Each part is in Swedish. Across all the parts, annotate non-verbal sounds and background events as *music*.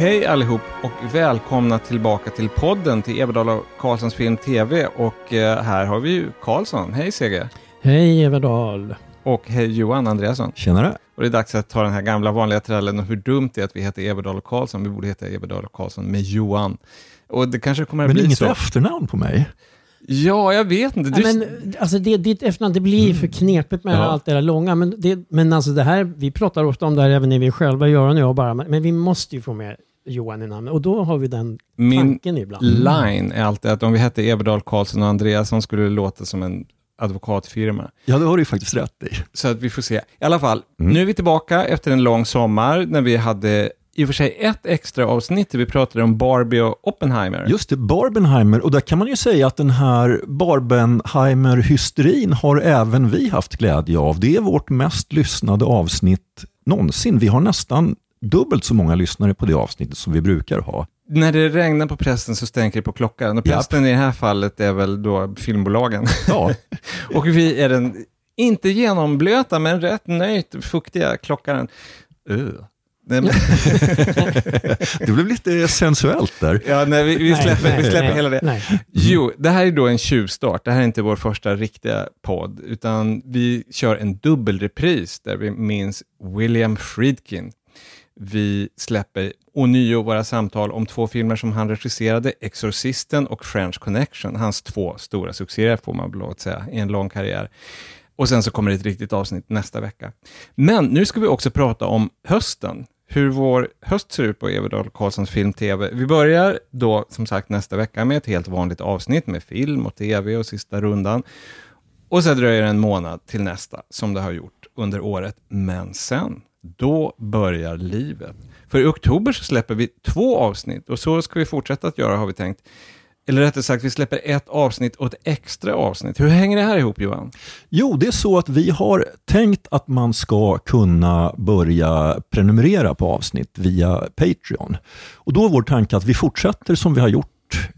Hej allihop och välkomna tillbaka till podden till Everdal och Karlssons Film TV. Och eh, här har vi ju Karlsson. Hej Sege! Hej Everdal! Och hej Johan Andreasson. Tjenare! Och det är dags att ta den här gamla vanliga trällen och hur dumt det är att vi heter Everdal och Karlsson. Vi borde heta Everdal och Karlsson med Johan. Och det kanske kommer att Men bli inget så. efternamn på mig? Ja, jag vet inte. Ja, Du... men, alltså det, ditt efternamn, det blir för knepigt med Ja. allt det där långa. Men, det, men alltså det här, vi pratar ofta om det här även när vi själva, Göran och jag bara, men, men vi måste ju få med Johan i namnet. Och då har vi den Min tanken ibland. line är alltid att om vi hette Everdal, Karlsson och Andreasson skulle det låta som en advokatfirma. Ja, det har du ju faktiskt rätt i. Så att vi får se. I alla fall, Mm. nu är vi tillbaka efter en lång sommar när vi hade i och för sig ett extra avsnitt där vi pratade om Barbie och Oppenheimer. Just det, Barbenheimer. Och där kan man ju säga att den här Barbenheimer-hysterin har även vi haft glädje av. Det är vårt mest lyssnade avsnitt någonsin. Vi har nästan dubbelt så många lyssnare på det avsnittet som vi brukar ha. När det regnar på prästen så stänker det på klockan. Och Japp. prästen i det här fallet är väl då filmbolagen. Ja, *laughs* och vi är den, inte genomblöta, men rätt nöjt fuktiga klockaren. Uh. *laughs* Det blev lite sensuellt där. ja, nej, vi, vi släpper, nej, vi släpper nej, hela det. Nej. Jo, det här är då en tjuvstart. Det här är inte vår första riktiga podd, utan vi kör en dubbelrepris där vi minns William Friedkin. Vi släpper ånyo våra samtal om två filmer som han regisserade, Exorcisten och French Connection, hans två stora succéer får man väl säga, i en lång karriär. Och sen så kommer det ett riktigt avsnitt nästa vecka. Men nu ska vi också prata om hösten, hur vår höst ser ut på Everdahl Karlssons Film TV. Vi börjar då som sagt nästa vecka med ett helt vanligt avsnitt med film och TV och sista rundan. Och så dröjer det en månad till nästa, som det har gjort under året. Men sen, då börjar livet. För i oktober så släpper vi två avsnitt och så ska vi fortsätta att göra har vi tänkt. Eller rättare sagt, vi släpper ett avsnitt och ett extra avsnitt. Hur hänger det här ihop Johan? Jo, det är så att vi har tänkt att man ska kunna börja prenumerera på avsnitt via Patreon. Och då är vår tanke att vi fortsätter som vi har gjort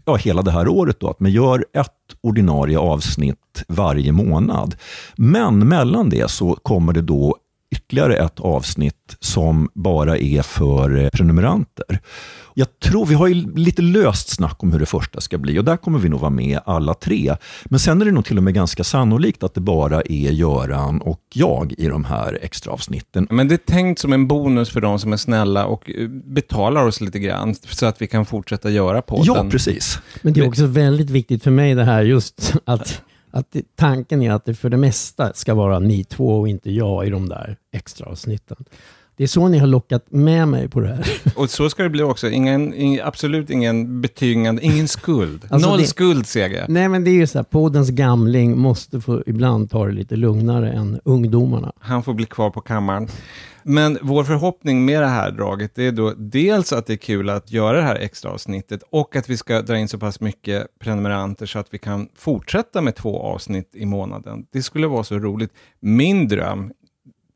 ja, hela det här året, då, att man gör ett ordinarie avsnitt varje månad. Men mellan det så kommer det då ytterligare ett avsnitt som bara är för eh, prenumeranter. Jag tror, vi har ju lite löst snack om hur det första ska bli och där kommer vi nog vara med alla tre. Men sen är det nog till och med ganska sannolikt att det bara är Göran och jag i de här extra avsnitten. Men det är tänkt som en bonus för de som är snälla och eh, betalar oss lite grann så att vi kan fortsätta göra podden. Ja, precis. Men det är också väldigt viktigt för mig det här just att, att det, tanken är att det för det mesta ska vara ni två och inte jag i de där extra avsnitten. Det är så ni har lockat med mig på det här. *laughs* Och så ska det bli också. Ingen, ing, absolut ingen betyngande, ingen skuld. *laughs* Alltså Noll det- skuld, Seger. Nej men det är ju så här, poddens gamling måste få ibland ta det lite lugnare än ungdomarna. Han får bli kvar på kammaren. Men vår förhoppning med det här draget, det är då dels att det är kul att göra det här extra avsnittet och att vi ska dra in så pass mycket prenumeranter så att vi kan fortsätta med två avsnitt i månaden. Det skulle vara så roligt. Min dröm,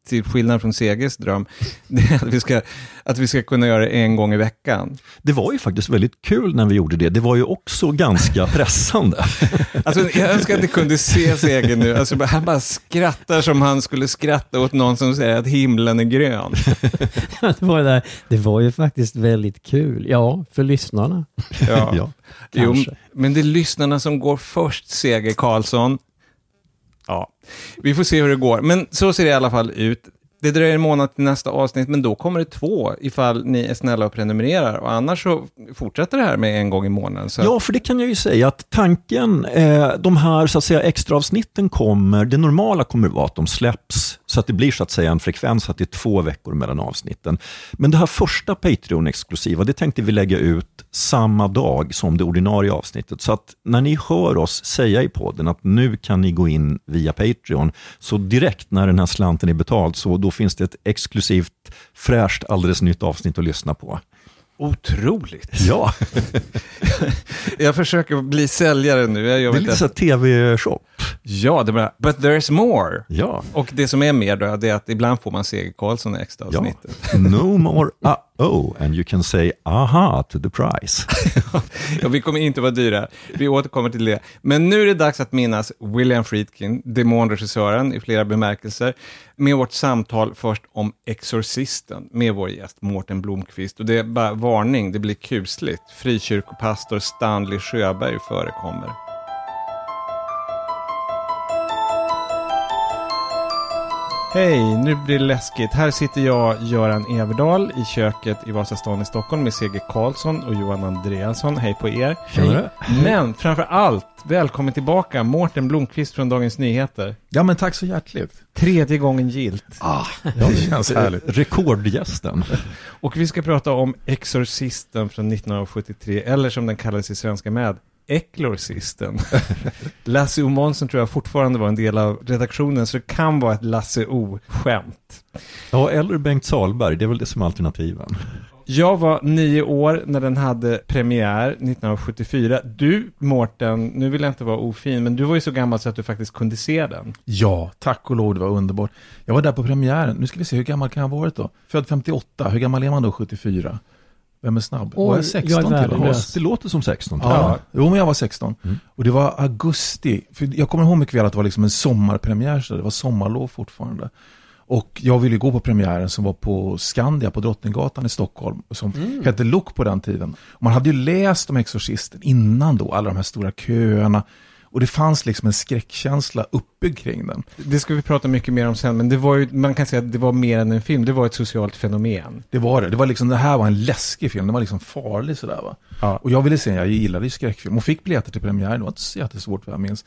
till skillnad från Seges dröm, *laughs* det är att vi, ska, att vi ska kunna göra det en gång i veckan. Det var ju faktiskt väldigt kul när vi gjorde det. Det var ju också ganska *laughs* pressande. Alltså, jag önskar att ni kunde se Seger nu. Alltså, han bara skrattar som han skulle skratta åt någon som säger att himlen är grön. *laughs* det, var det, där, det var ju faktiskt väldigt kul. Ja, för lyssnarna. Ja. Ja. Jo, men det är lyssnarna som går först, Seger Karlsson. Ja, vi får se hur det går. Men så ser det i alla fall ut. Det dröjer en månad till nästa avsnitt, men då kommer det två ifall ni är snälla och prenumererar. Och annars så fortsätter det här med en gång i månaden. Så Ja, för det kan jag ju säga att tanken, eh, de här så att säga, extra avsnitten kommer, det normala kommer vara att de släpps så att det blir så att säga en frekvens att det är två veckor mellan avsnitten. Men det här första Patreon-exklusiva, det tänkte vi lägga ut samma dag som det ordinarie avsnittet. Så att när ni hör oss säga i podden att nu kan ni gå in via Patreon, så direkt när den här slanten är betald, så då finns det ett exklusivt, fräscht, alldeles nytt avsnitt att lyssna på. Otroligt. Ja, *laughs* Jag försöker bli säljare nu. Jag det är lite inte. så här tv-shop. Ja, det bra. But there's more. Ja. Och det som är mer då, det är att ibland får man Seger Karlsson i extra Ja. avsnittet. No more. *laughs* Oh, and you can say aha to the price. *laughs* ja, vi kommer inte vara dyra. Vi återkommer till det. Men nu är det dags att minnas William Friedkin, demonregissören i flera bemärkelser, med vårt samtal först om Exorcisten med vår gäst Mårten Blomqvist. Och det är bara varning, det blir kusligt. Frikyrkopastor Stanley Sjöberg förekommer. Hej, nu blir det läskigt. Här sitter jag, Göran Everdal, i köket i Vasastan i Stockholm med CG Karlsson och Johan Andreasson. Hej på er. Hej. Men framför allt, välkommen tillbaka, Mårten Blomqvist från Dagens Nyheter. Ja, men tack så hjärtligt. Tredje gången gilt. Ah, det känns *laughs* härligt. Rekordgästen. Och vi ska prata om Exorcisten från 1973, eller som den kallades i svenska med, Eklorcisten. *laughs* Lasse O. Månsson tror jag fortfarande var en del av redaktionen, så det kan vara ett Lasse O-skämt. Ja, eller Bengt Salberg, det är väl det som är alternativen. Jag var nio år när den hade premiär 1974. Du, Mårten, nu vill jag inte vara ofin, men du var ju så gammal så att du faktiskt kunde se den. Ja, tack och lov, det var underbart. Jag var där på premiären. Nu ska vi se, hur gammal kan jag ha varit då? Född 58, hur gammal är man då 74? Vem är snabb? Oj, var jag 16 jag är till värdelös. Det låter som 16. Ja, Ja. jo men jag var 16. Mm. Och det var augusti. För jag kommer ihåg mycket väl att det var liksom en sommarpremiär, så det var sommarlov fortfarande. Och jag ville gå på premiären som var på Skandia på Drottninggatan i Stockholm, som hette Look på den tiden. Och man hade ju läst om Exorcisten innan då, alla de här stora köerna. Och det fanns liksom en skräckkänsla uppbyggd kring den. Det ska vi prata mycket mer om sen, men det var ju, man kan säga att det var mer än en film, det var ett socialt fenomen. Det var det. Det var liksom, det här var en läskig film, den var liksom farlig sådär va. Ja. Och jag ville se jag gillade ju skräckfilm och fick biljetter till premiären, det var inte så jättesvårt vad jag minns.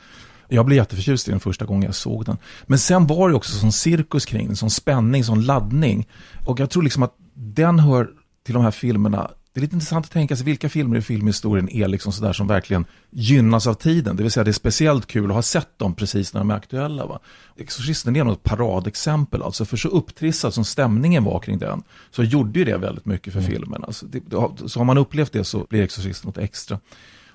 Jag blev jätteförtjust i den första gången jag såg den. Men sen var det också sån cirkus kring den, sån spänning, sån laddning. Och jag tror liksom att den hör till de här filmerna, det är lite intressant att tänka sig vilka filmer i filmhistorien är liksom sådär som verkligen gynnas av tiden. Det vill säga det är speciellt kul att ha sett dem precis när de är aktuella. Va? Exorcisten är nog ett paradexempel, alltså för så upptrissad som stämningen var kring den, så gjorde ju det väldigt mycket för filmen. Alltså, det, så har man upplevt det så blir Exorcisten något extra.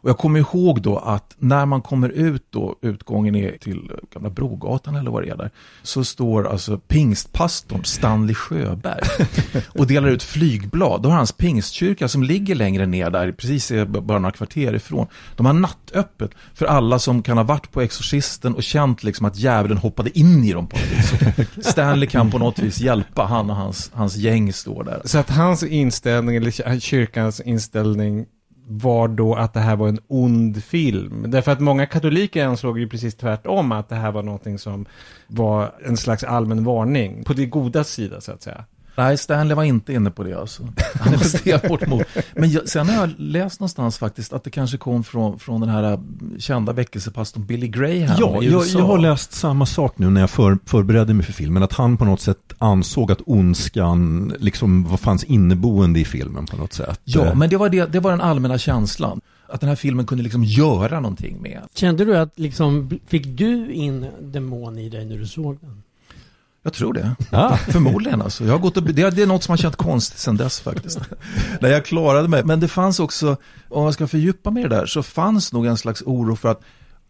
Och jag kommer ihåg då att när man kommer ut då, utgången är till Gamla Brogatan eller vad det är där, så står alltså pingstpastorn Stanley Sjöberg *laughs* och delar ut flygblad. Då har hans pingstkyrka som ligger längre ner där, precis bara några kvarter ifrån, de har nattöppet för alla som kan ha varit på Exorcisten och känt liksom att djävulen hoppade in i dem på något vis. *laughs* Stanley kan på något vis hjälpa, han och hans, hans gäng står där. Så att hans inställning, eller kyrkans inställning, var då att det här var en ond film. Därför att många katoliker ansåg ju precis tvärtom, att det här var någonting som var en slags allmän varning, på det goda sida så att säga. Nej, Stanley var inte inne på det alltså. Han var *laughs* stenhårt mot. Men jag, sen har jag läst någonstans faktiskt att det kanske kom från, från den här äh, kända väckelsepastorn Billy Graham Ja, i jag, USA. jag har läst samma sak nu när jag för, förberedde mig för filmen. Att han på något sätt ansåg att ondskan liksom vad fanns inneboende i filmen på något sätt. Ja, men det var, det, det var den allmänna känslan. Att den här filmen kunde liksom göra någonting med. Kände du att liksom, fick du in demon i dig när du såg den? Jag tror det. Ah. Förmodligen alltså. Jag har gått och, det, det är något som har känt konstigt sedan dess faktiskt. *laughs* När jag klarade mig. Men det fanns också, om jag ska fördjupa mig i det där, så fanns nog en slags oro för att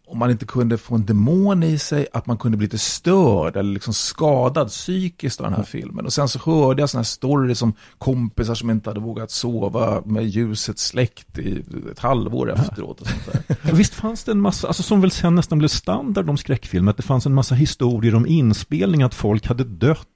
om man inte kunde få en demon i sig, att man kunde bli lite störd eller liksom skadad psykiskt av den här filmen. Och sen så hörde jag sådana här stories om kompisar som inte hade vågat sova med ljuset släckt i ett halvår efteråt. Och sånt där. *laughs* Visst fanns det en massa, alltså som väl sen nästan blev standard om skräckfilmer, att det fanns en massa historier om inspelning, att folk hade dött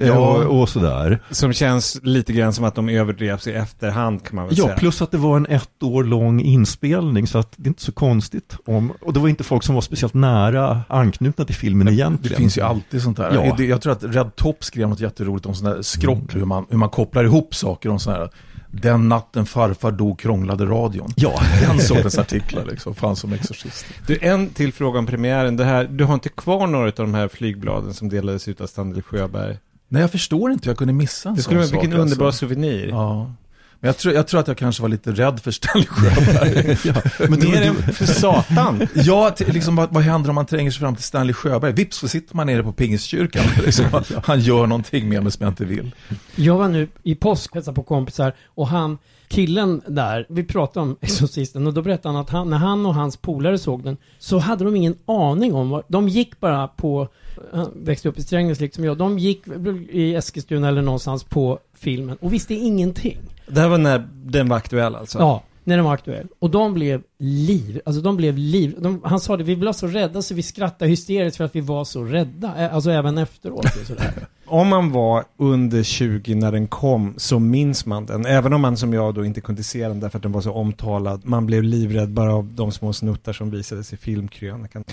eh, Ja. och, och sådär. Som känns lite grann som att de överdrevs i efterhand kan man väl Ja, säga. plus att det var en ett år lång inspelning, så att det är inte så konstigt om, och det var inte folk som var speciellt nära anknutna till filmen Det egentligen. finns ju alltid sånt där. Ja. Det- Jag tror att Red Top skrev något jätteroligt om sådana där skrock, hur, man, hur man kopplar ihop saker. Om sådana här, den natten farfar dog krånglade radion. Ja, *laughs* Den sortens artiklar liksom, fanns som exorcist. Du, en till fråga om premiären. Det här, du har inte kvar några av de här flygbladen som delades ut av Stanley Sjöberg? Nej, jag förstår inte hur jag kunde missa en Det skulle sån vara, vilken sak, underbar alltså. souvenir. Ja. Men jag tror, jag tror att jag kanske var lite rädd för Stanley Sjöberg. *laughs* men Mer än för satan. ja, liksom, vad, vad händer om man tränger sig fram till Stanley Sjöberg? Vips så sitter man nere på Pingstkyrkan. *laughs* Liksom, han gör någonting med mig som jag inte vill. Jag var nu i påsk hälsade på kompisar och han killen där, vi pratade om *laughs* Exorcisten och då berättade han att han, när han och hans polare såg den så hade de ingen aning om vad, de gick bara på, han växte upp i Strängnäs liksom jag, de gick i Eskilstuna eller någonstans på filmen och visste ingenting. Det här var när den var aktuell alltså? Ja, när den var aktuell. Och de blev liv, alltså de blev liv. De, han sa det, vi blev så rädda så vi skrattade hysteriskt för att vi var så rädda. Alltså även efteråt. Sådär. *laughs* Om man var under 20 när den kom så minns man den. Även om man som jag då inte kunde se den därför att den var så omtalad. Man blev livrädd bara av de små snuttar som visades i filmkrönikan.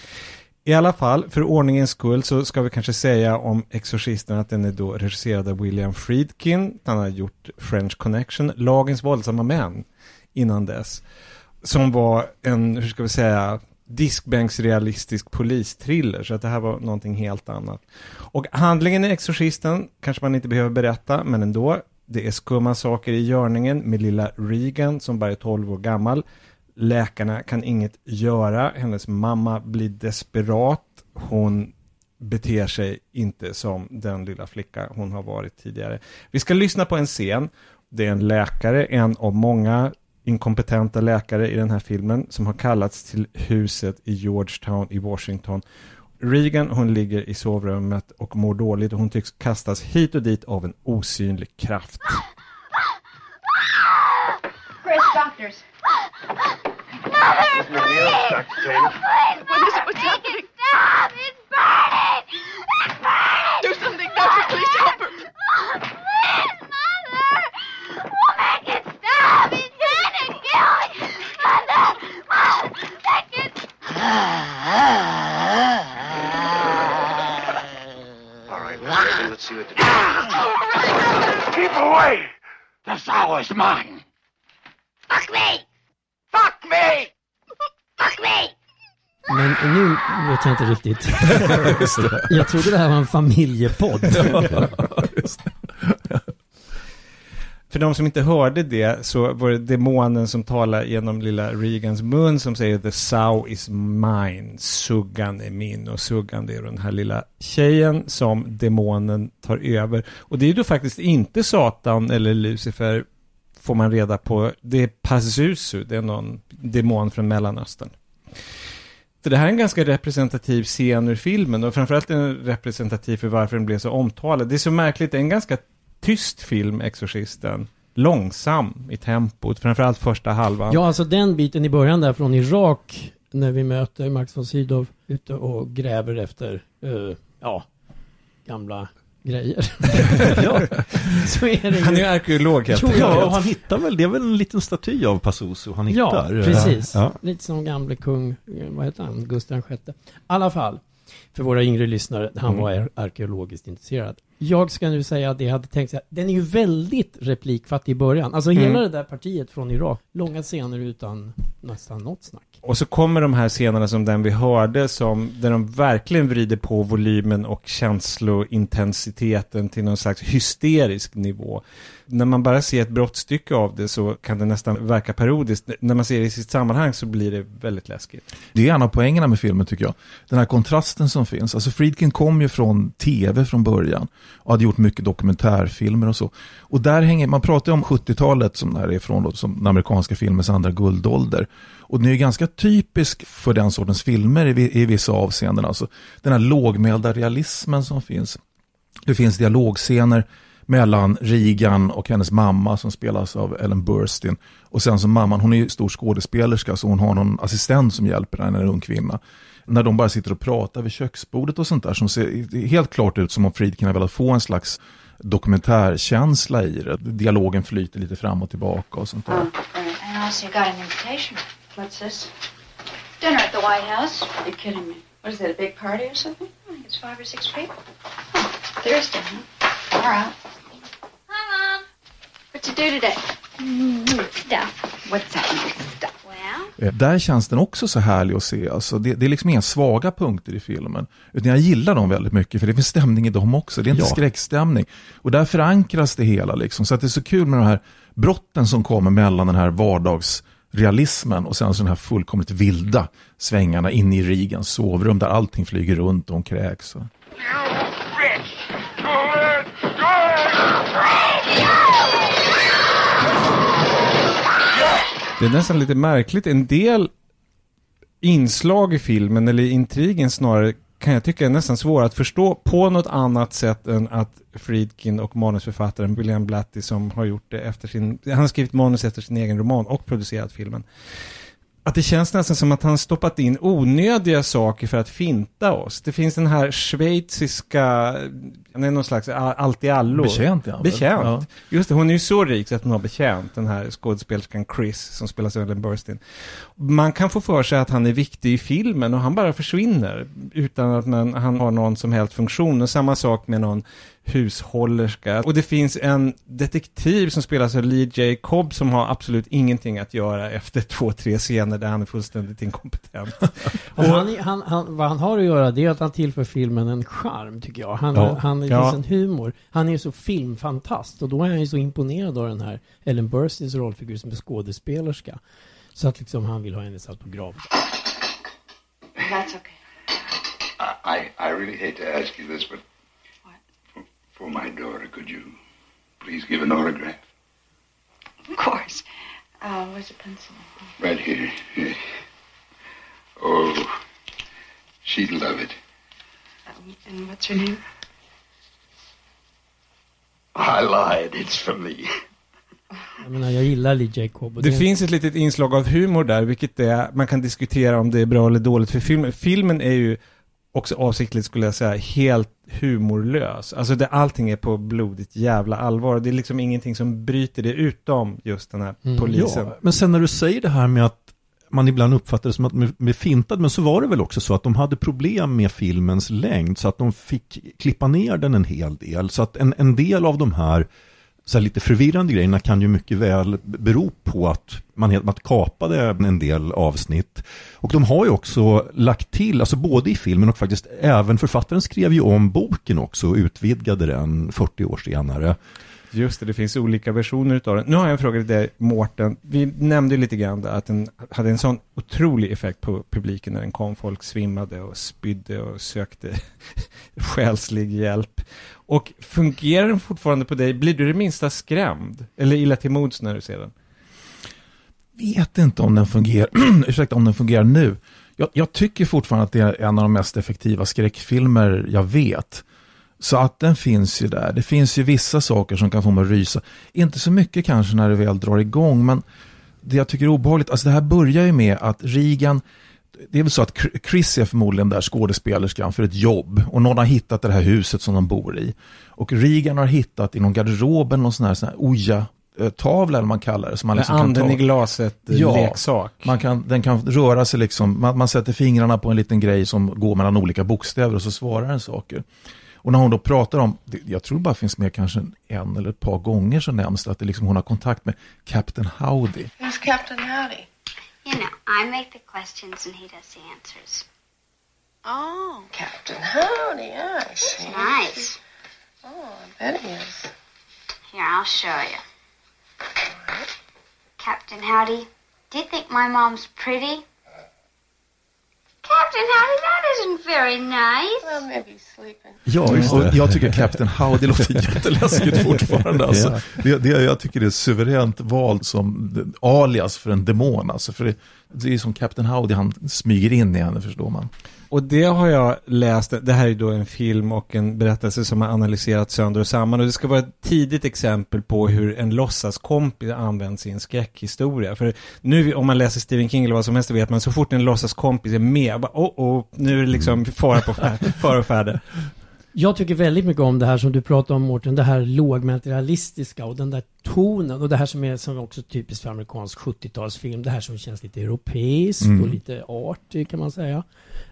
I alla fall, för ordningens skull så ska vi kanske säga om Exorcisten att den är då regisserad av William Friedkin. Han har gjort French Connection, Lagens våldsamma män innan dess. Som var en, hur ska vi säga, diskbänksrealistisk polistriller. Så att det här var någonting helt annat. Och handlingen i Exorcisten kanske man inte behöver berätta, men ändå. Det är skumma saker i görningen med lilla Regan som bara är 12 år gammal. Läkarna kan inget göra. Hennes mamma blir desperat. Hon beter sig inte som den lilla flicka hon har varit tidigare. Vi ska lyssna på en scen. Det är en läkare, en av många inkompetenta läkare i den här filmen som har kallats till huset i Georgetown i Washington. Regan, hon ligger i sovrummet och mår dåligt och hon tycks kastas hit och dit av en osynlig kraft. Chris, doctors. Mother, please! Dr. Taylor. Please, what is it? What's happening? It stop! It's burning! It's burning! Do something, doctor. Please help her. Please, Mother! We'll make it stop! He's trying to kill me! Mother! Mother! Make it... All right, listen, let's see what the... Keep away! This hour is mine. Fuck me! Fuck me! Fuck me! Men nu vet jag inte riktigt. *laughs* Jag trodde det här var en familjepodd. För de som inte hörde det så var det demonen som talar genom lilla Regans mun som säger The sow is mine, suggan är min och suggan det är den här lilla tjejen som demonen tar över. Och det är ju då faktiskt inte Satan eller Lucifer får man reda på. Det är Pazuzu, det är någon demon från Mellanöstern. Så det här är en ganska representativ scen ur filmen och framförallt en representativ för varför den blev så omtalad. Det är så märkligt, det är en ganska tyst film, Exorcisten. Långsam i tempot, framförallt första halvan. Ja, alltså den biten i början där från Irak när vi möter Max von Sydow ute och gräver efter, eh, ja, gamla grejer. *laughs* ja. *laughs* Så är det ju. Han är ju arkeolog helt enkelt. ja, och han hittar väl, det är väl en liten staty av Pazuzu han Ja, hittar. precis. Ja. Lite som gamle kung, eh, vad heter han, Gustav VI. I alla fall, för våra yngre lyssnare, han Mm. var ar- arkeologiskt intresserad. Jag ska nu säga att jag hade tänkt säga, den är ju väldigt replikfattig i början. Alltså hela Mm. det där partiet från Irak, långa scener utan nästan något snack. Och så kommer de här scenerna som den vi hörde, som, där de verkligen vrider på volymen och känslointensiteten till någon slags hysterisk nivå. När man bara ser ett brottstycke av det så kan det nästan verka parodiskt. När man ser det i sitt sammanhang så blir det väldigt läskigt. Det är en av poängerna med filmen tycker jag. Den här kontrasten som finns. Alltså Friedkin kom ju från tv från början och hade gjort mycket dokumentärfilmer och så. Och där hänger, man pratar ju om 70-talet som det här är från, då, som den amerikanska filmens andra guldålder. Och den är ju ganska typisk för den sortens filmer i, i vissa avseenden. Alltså den här lågmälda realismen som finns. Det finns dialogscener mellan Regan och hennes mamma som spelas av Ellen Burstyn. Och sen så mamman, hon är ju stor skådespelerska så hon har någon assistent som hjälper henne, en ung kvinna. När de bara sitter och pratar vid köksbordet och sånt där som ser helt klart ut som om Friedkin har velat få en slags dokumentärkänsla i det. Dialogen flyter lite fram och tillbaka och sånt där. And also you got an invitation. What's this? Dinner at the White House. You're kidding me. What is that, a big party or something? I think it's five or six people. Oh, Thursday, huh? All right. Hi, Mom. What you do today? Stuff. What's that stuff? Well, Eh, Där känns den också så härlig att se. Alltså det, det är liksom inga svaga punkter i filmen. Utan jag gillar dem väldigt mycket för det finns stämning i dem också. Det är inte Ja. skräckstämning. Och där förankras det hela liksom. Så att det är så kul med de här brotten som kommer mellan den här vardagsrealismen och sen så den här fullkomligt vilda svängarna in i Regans sovrum där allting flyger runt och hon kräks. Och... Det är nästan lite märkligt. En del inslag i filmen, eller intrigen snarare, kan jag tycka är nästan svåra att förstå på något annat sätt än att Friedkin och manusförfattaren William Blatty som har gjort det efter sin, han har skrivit manus efter sin egen roman och producerat filmen. Att det känns nästan som att han stoppat in onödiga saker för att finta oss. Det finns den här schweiziska, han är någon slags allt i allo. Betjänt, ja. Betjänt. Ja. Just det, hon är ju så rik så att hon har betjänt, den här skådespelerskan Chris som spelas av Ellen Burstyn. Man kan få för sig att han är viktig i filmen och han bara försvinner utan att man, han har någon som helst funktion. Och samma sak med någon hushållerska. Och det finns en detektiv som spelas av Lee J. Cobb som har absolut ingenting att göra efter två, tre scener där han är fullständigt inkompetent. *laughs* Och han, han, han, vad han har att göra det är att han tillför filmen en charm, tycker jag. Han, Ja. han det Ja. finns en humor. Han är ju så filmfantast och då är han ju så imponerad av den här Ellen Burstyns rollfigur som är skådespelerska. Så att liksom han vill ha hennes autograf. That's okay. I, I, really hate to ask you this, but? For, my daughter, could you please give an autograph? Of course. Uh, where's the pencil? Right here. Oh, she'd love it. Um, and what's her name? I lied. It's for me. Jag menar, jag gillar Lee J. Cobb. och Det finns ett litet inslag av humor där, vilket är, man kan diskutera om det är bra eller dåligt för filmen. Filmen är ju också avsiktligt, skulle jag säga, helt humorlös. Alltså det, allting är på blodigt jävla allvar. Det är liksom ingenting som bryter det utom just den här Mm. polisen. Ja, men sen när du säger det här med att man ibland uppfattar det som att de är fintad, men så var det väl också så att de hade problem med filmens längd, så att de fick klippa ner den en hel del. Så att en, en del av de här, så lite förvirrande grejerna kan ju mycket väl bero på att man helt kapade en del avsnitt. Och de har ju också lagt till, alltså både i filmen och faktiskt även författaren skrev ju om boken också och utvidgade den 40 år senare. Just det, det finns olika versioner utav den. Nu har jag en fråga till dig, Mårten. Vi nämnde lite grann att den hade en sån otrolig effekt på publiken när den kom. Folk svimmade och spydde och sökte *laughs* själslig hjälp. Och fungerar den fortfarande på dig? Blir du det minsta skrämd? Eller illa till mods när du ser den? vet inte om den fungerar, *clears throat* ursäkta, om den fungerar nu. Jag, jag tycker fortfarande att det är en av de mest effektiva skräckfilmer jag vet. Så att den finns ju där. Det finns ju vissa saker som kan få mig att rysa. Inte så mycket kanske när det väl drar igång, men det jag tycker är obehagligt, alltså det här börjar ju med att Regan, det är väl så att Chr- Chris är förmodligen där skådespelerskan för ett jobb och någon har hittat det här huset som de bor i. Och Regan har hittat i någon garderoben någon sån här, sån här oja-tavla eller vad man kallar det. Som man liksom kan anden ta. i glaset, Ja. leksak. Man kan, den kan röra sig liksom, man, man sätter fingrarna på en liten grej som går mellan olika bokstäver och så svarar den saker. Och när hon då pratar om, jag tror det bara finns med kanske en eller ett par gånger så nämns det att det liksom, hon har kontakt med Captain Howdy. Who's Captain Howdy? You know, I make the questions and he does the answers. Oh, Captain Howdy. Yeah, I see. Nice. Oh, I bet he is. Here, I'll show you. Captain Howdy, do you think my mom's pretty? Captain Howdy, that isn't very nice. Well, maybe he's sleeping. Ja, just Och det. jag tycker Captain Howdy låter *laughs* jätteläskigt fortfarande. Alltså. det, det, jag tycker det är suveränt valt som alias för en demon. Alltså, för det, det är som Captain Howdy, han smyger in i henne, förstår man. Och det har jag läst, det här är ju då en film och en berättelse som har analyserats sönder och samman och det ska vara ett tidigt exempel på hur en låtsaskompis används i en skräckhistoria. För nu om man läser Stephen King eller vad som helst vet man så fort en låtsaskompis är med, bara, oh, oh, nu är det liksom fara på fär- fara och färde. Jag tycker väldigt mycket om det här som du pratar om Mårten, det här lågmält realistiska och den där tonen och det här som är som också typiskt för amerikansk 70-talsfilm, det här som känns lite europeiskt Mm. och lite arty kan man säga.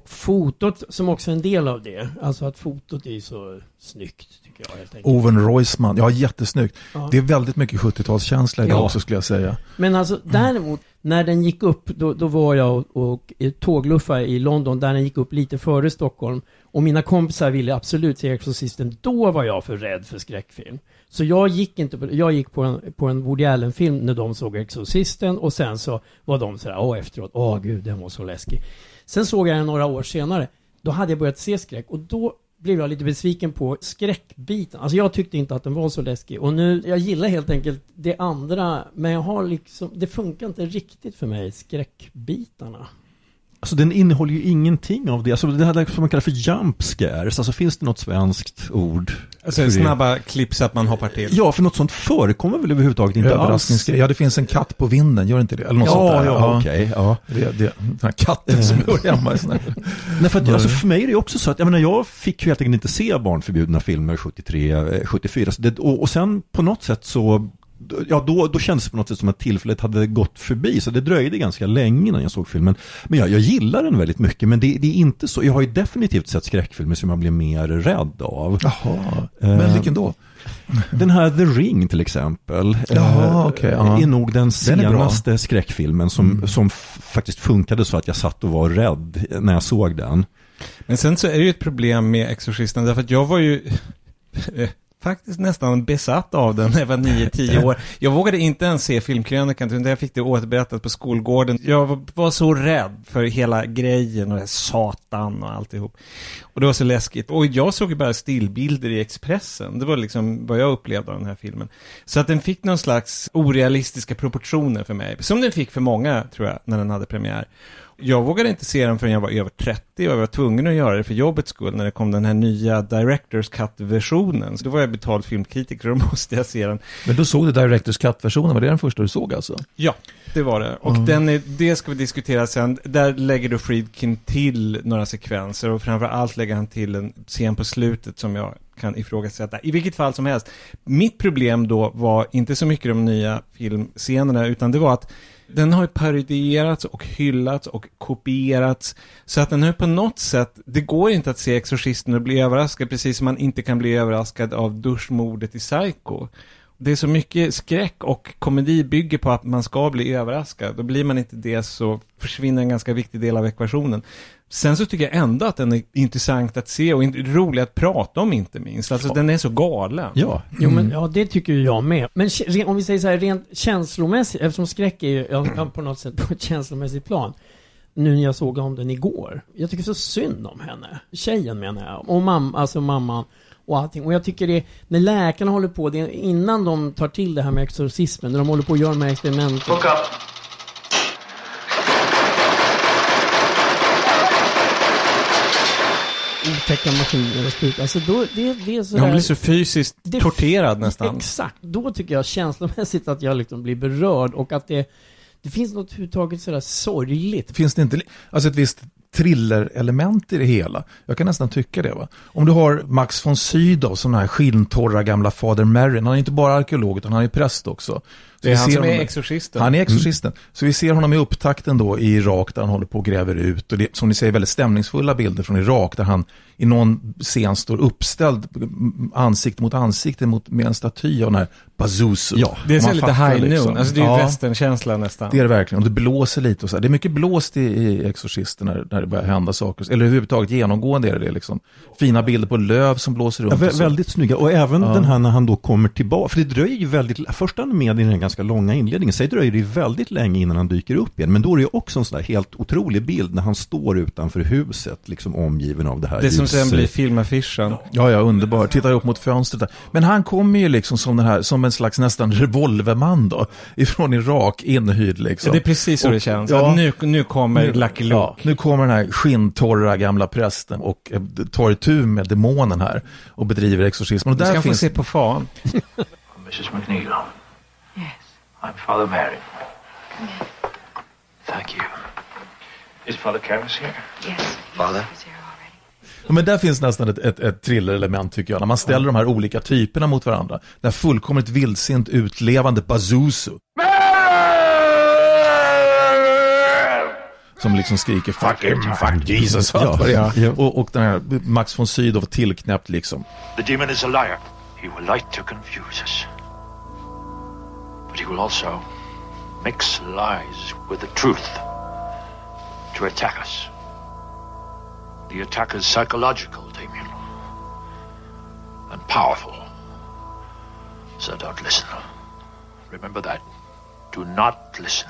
Fotot som också är en del av det, alltså att fotot är så snyggt tycker jag helt enkelt. Owen Roisman, ja jättesnyggt. Ja. Det är väldigt mycket 70-talskänsla i det Ja. också skulle jag säga. Men alltså däremot, när den gick upp, då, då var jag och, och i tågluffa i London, där den gick upp lite före Stockholm. Och mina kompisar ville absolut se Exorcisten. Då var jag för rädd för skräckfilm. Så jag gick inte på, jag gick på en, på en Woody Allen-film när de såg Exorcisten och sen så var de sådär, åh efteråt, åh gud den var så läskig. Sen såg jag den några år senare. Då hade jag börjat se skräck och då blev jag lite besviken på skräckbiten. Alltså jag tyckte inte att den var så läskig. Och nu, jag gillar helt enkelt det andra, men jag har liksom, det funkar inte riktigt för mig, skräckbitarna. Alltså den innehåller ju ingenting av det. Alltså det här som man kallar för jump scares. Alltså finns det något svenskt ord? Alltså snabba klipp så att man hoppar till. Ja, för något sånt förekommer väl överhuvudtaget inte alls? Ja, det finns en katt på vinden, gör inte det? Eller något sånt Ja, där. ja, okej. ja. Det, det, den här katten som hör hemma i här. Nej, för att, alltså, för mig är det också så att jag, menar, jag fick ju helt enkelt inte se barnförbjudna filmer 73, eh, 74. Så det, och, och sen på något sätt så Ja, då, då kändes det på något sätt som att tillfället hade gått förbi, så det dröjde ganska länge innan jag såg filmen. Men jag, jag gillar den väldigt mycket, men det, det är inte så. Jag har ju definitivt sett skräckfilmer som jag blir mer rädd av. Jaha, men Eh, vilken då? Den här The Ring till exempel Jaha, eh, okej, ja. är nog den Den senaste skräckfilmen som, Mm. som faktiskt funkade så att jag satt och var rädd när jag såg den. Men sen så är det ju ett problem med Exorcisten, därför att jag var ju *laughs* faktiskt nästan besatt av den när jag var 9-10 *laughs* år. Jag vågade inte ens se filmkrönikan, utan jag fick det återberättat på skolgården. Jag var- så rädd för hela grejen och satan och alltihop. Och det var så läskigt. Och jag såg ju bara stillbilder i Expressen. Det var liksom vad jag upplevde av den här filmen. Så att den fick någon slags orealistiska proportioner för mig. Som den fick för många, tror jag, när den hade premiär. Jag vågade inte se den förrän jag var över 30 och jag var tvungen att göra det för jobbets skull när det kom den här nya Directors Cut-versionen. Så då var jag betald filmkritiker och då *laughs* måste jag se den. Men då såg du Directors Cut-versionen, var det den första du såg alltså? Ja, det var det. Och den är, det ska vi diskutera sen. Där lägger då Friedkin till några sekvenser och framför allt lägger han till en scen på slutet som jag kan ifrågasätta. I vilket fall som helst. Mitt problem då var inte så mycket de nya filmscenerna utan det var att den har ju parodierats och hyllats och kopierats. Så att den har ju på något sätt, det går inte att se Exorcisten och bli överraskad precis som man inte kan bli överraskad av duschmordet i Psycho. Det är så mycket skräck och komedi bygger på att man ska bli överraskad. Då blir man inte det så försvinner en ganska viktig del av ekvationen. Sen så tycker jag ändå att den är intressant att se och rolig att prata om inte minst. Alltså den är så galen. Ja, Jo men ja, det tycker jag med. Men om vi säger så här rent känslomässigt, eftersom skräck är ju ja, ja, på något sätt på ett känslomässigt plan. Nu när jag såg om den igår. Jag tycker så synd om henne. Tjejen menar jag. Och mamma, alltså mamman. Och allting. Och jag tycker det, när läkarna håller på, det innan de tar till det här med exorcismen, när de håller på att göra de här experimenten. Look up. Otäcka maskiner och sprutor. Alltså då, det, det är så Hon blir så fysiskt Det- torterad nästan. Exakt. Då tycker jag känslomässigt att jag liksom blir berörd och att det, det finns något överhuvudtaget sådär sorgligt. Finns det inte alltså ett visst thriller-element i det hela? Jag kan nästan tycka det. va. Om du har Max von Sydow som den här skinntorra gamla fader Merrin. Han är inte bara arkeolog utan han är präst också. Så Det är han ser som är exorcisten. Han är exorcisten. Så vi ser honom i upptakten då i Irak där han håller på och gräver ut. Och det, som ni säger, väldigt stämningsfulla bilder från Irak där han i någon scen står uppställd ansikte mot ansikte mot, med en staty av den här Bazuzu. Ja, Det är så lite high liksom. noon. Alltså det är ju Ja. västernkänsla nästan. Det är det verkligen. Och det blåser lite och så här. Det är mycket blåst i, i Exorcisten när, när det börjar hända saker. Eller överhuvudtaget genomgående är det det liksom. Fina bilder på löv som blåser runt. Ja, väldigt snygga. Och även Ja. den här när han då kommer tillbaka. För det dröjer ju väldigt, först är han med i den här ganska långa inledningen. Sen dröjer det ju väldigt länge innan han dyker upp igen. Men då är det ju också en sån där helt otrolig bild när han står utanför huset, liksom omgiven av det här Det som sen blir filmaffischen. Ja, ja, underbar. Tittar upp mot fönstret där. Men han kommer ju liksom som den här, som en slags nästan revolverman då. Ifrån Irak, inhyrd liksom. Ja, det är precis så Och- det känns. ja. Nu, nu kommer Lucky Luke. Ja, nu kommer den här skinntorra gamla prästen och eh, tar itu med demonen här och bedriver exorcism. Och Du där ska få finns... se på fan. *laughs* Mrs. McNeil. Yes. I'm Father Mary. Thank you. Is Father Karras here? Yes. Father? Ja, Men där finns nästan ett, ett, ett thriller-element tycker jag, när man ställer de här olika typerna mot varandra. Den fullkomligt vildsint utlevande Bazuzu. Som liksom skriker 'fuck him, fuck Jesus' det är. *laughs* ja. Och, och den här Max von Sydow tillknäppt liksom. The demon is a liar. He will like to confuse us. But he will also mix lies with the truth to attack us. The attack is psychological, Damien. And powerful. So don't listen. Remember that. Do not listen.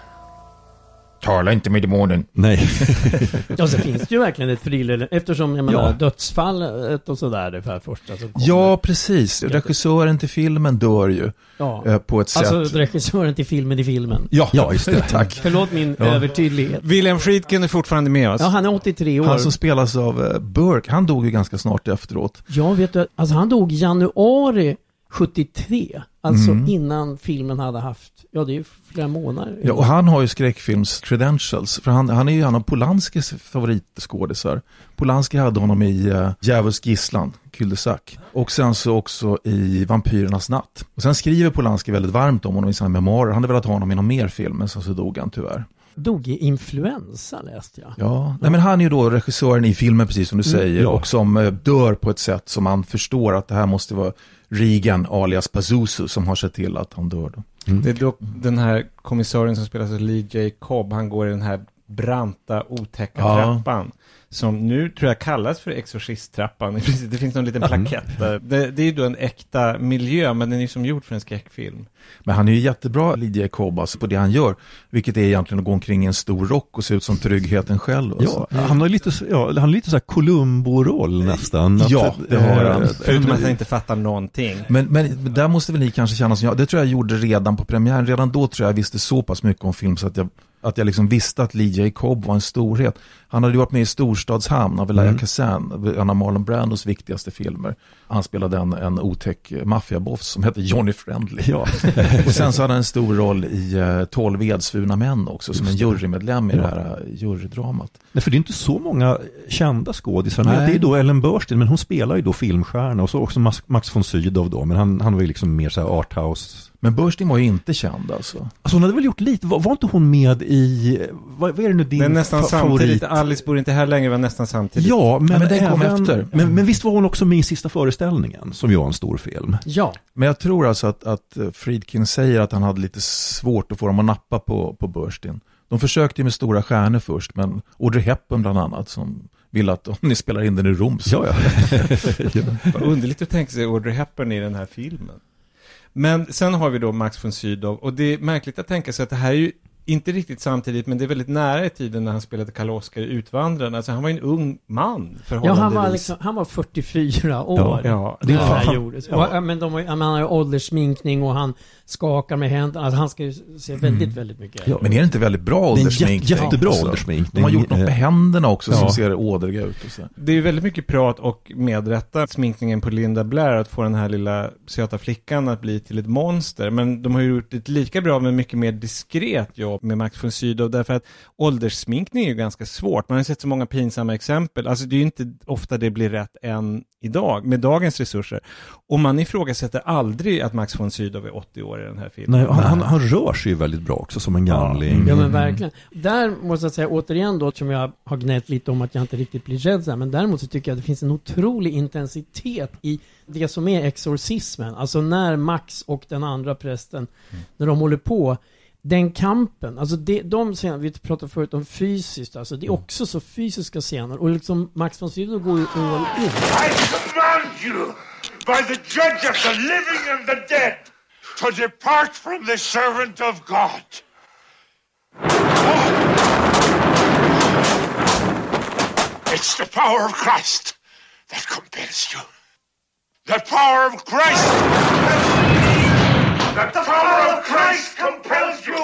Tala inte med demonen. Nej. *laughs* Ja, så finns det ju verkligen ett thriller, eftersom jag menar Ja. dödsfallet och sådär, det för första som kommer. Ja, precis. Regissören till filmen dör ju ja. eh, på ett sätt. Alltså regissören till filmen i filmen. ja, Ja, just det. *laughs* Tack. Förlåt min övertydlighet. William Friedkin är fortfarande med oss. Ja, han är 83 år. Han som spelas av eh, Burke, han dog ju ganska snart efteråt. Ja, vet du, alltså han dog i januari 73. Alltså Mm. innan filmen hade haft, ja det är ju flera månader. Ja, och han har ju skräckfilms credentials, för han, han är ju en av Polanskis favoritskådisar. Polanski hade honom i uh, Djävulsk gisslan, Cul-de-sac. Och sen så också i Vampyrernas natt. Och sen skriver Polanski väldigt varmt om honom i sina memoarer. Han hade velat ha honom i någon mer film, men sen så dog han tyvärr. Dog i influensa läste jag. Ja, Nej, men han är ju då regissören i filmen, precis som du säger, ja. och som eh, dör på ett sätt som man förstår att det här måste vara Regan alias Pazuzu som har sett till att han dör. Då. Det är dock den här kommissarien som spelas av Lee J. Cobb, han går i den här branta, otäcka Ja. trappan. Som nu tror jag kallas för exorcisttrappan. *laughs* Det finns någon liten plakett där. Det, det är ju då en äkta miljö, men den är ju som gjord för en skräckfilm. Men han är ju jättebra, Lydia Cobb, alltså, på det han gör. Vilket är egentligen att gå omkring i en stor rock och se ut som tryggheten själv. Alltså. Ja, han har lite, så- ja, han har lite så här Columbo-roll nästan. Att, Ja, det har han. Förutom att han inte fattar någonting. Men, men där måste väl ni kanske känna som jag, det tror jag gjorde redan på premiären. Redan då tror jag jag visste så pass mycket om film så att jag, att jag liksom visste att Lee J. Cobb var en storhet. Han hade ju varit med i Storstadshamn av Elia Mm. Kazan, en av Marlon Brandos viktigaste filmer. Han spelade en, en otäck maffiaboss som hette Johnny Friendly. Ja. *laughs* Och sen så hade han en stor roll i uh, 12 edsvurna män också, som en jurymedlem i Ja. det här uh, jurydramat. Nej, för det är inte så många kända skådisar. Nej. Det är då Ellen Burstyn, men hon spelar ju då filmstjärna och så också Max, Max von Sydow då, men han, han var ju liksom mer så här arthouse. Men Burstyn var ju inte känd alltså. Alltså hon hade väl gjort lite, var, var inte hon med i, vad, vad är det nu din Det är nästan samtidigt. favorit? Alice bor inte här längre, var nästan samtidigt. Ja, men, Ja, men den kom efter. Men, men visst var hon också med i sista föreställningen, som ju var en stor film. Ja, Men jag tror alltså att, att eh, Friedkin säger att han hade lite svårt att få dem att nappa på, på Burstyn. De försökte ju med stora stjärnor först, men Audrey Hepburn bland annat som ville att om ni spelar in den i Rom så. Ja, ja. *laughs* Underligt att tänka sig Audrey Hepburn i den här filmen. Men sen har vi då Max von Sydow och det är märkligt att tänka sig att det här är ju inte riktigt samtidigt, men det är väldigt nära i tiden när han spelade Karl Oskar i Utvandrarna. Alltså han var ju en ung man ja förhållandevis. han, var liksom, han var 44 år. Ja, Det ja. här fan- gjordes. ja. Ja, men de ja, han har ju ålderssminkning och han skakar med händerna. Alltså, han ska ju se väldigt, väldigt mycket Ja. Men är det inte väldigt bra Det är en ålderssminkning? jätte, jättebra Alltså, ålderssminkning. De har gjort något med Eh, händerna också som Ja. ser ådriga ut. Och så. Det är ju väldigt mycket prat och medrätta sminkningen på Linda Blair att få den här lilla söta flickan att bli till ett monster. Men de har ju gjort ett lika bra men mycket mer diskret jobb med Max von Sydow därför att ålderssminkning är ju ganska svårt. Man har ju sett så många pinsamma exempel. Alltså det är ju inte ofta det blir rätt än idag med dagens resurser. Och man ifrågasätter aldrig att Max von Sydow är 80 år i den här filmen. Nej, han, han, han rör sig ju väldigt bra också som en gamling. Ja men verkligen. Där måste jag säga återigen då, som jag har gnällt lite om att jag inte riktigt blir rädd så här, men däremot så tycker jag att det finns en otrolig intensitet i det som är exorcismen. Alltså när Max och den andra prästen, när de håller på, den kampen, alltså det, de scener, vi pratade förut om fysiskt, alltså det är också så fysiska scener och liksom Max von Sydow går ju all in. I command you, by the judge of the living and the dead, to depart from the servant of God. It's the power of Christ that compels you. The power of Christ. The power of Christ compels you.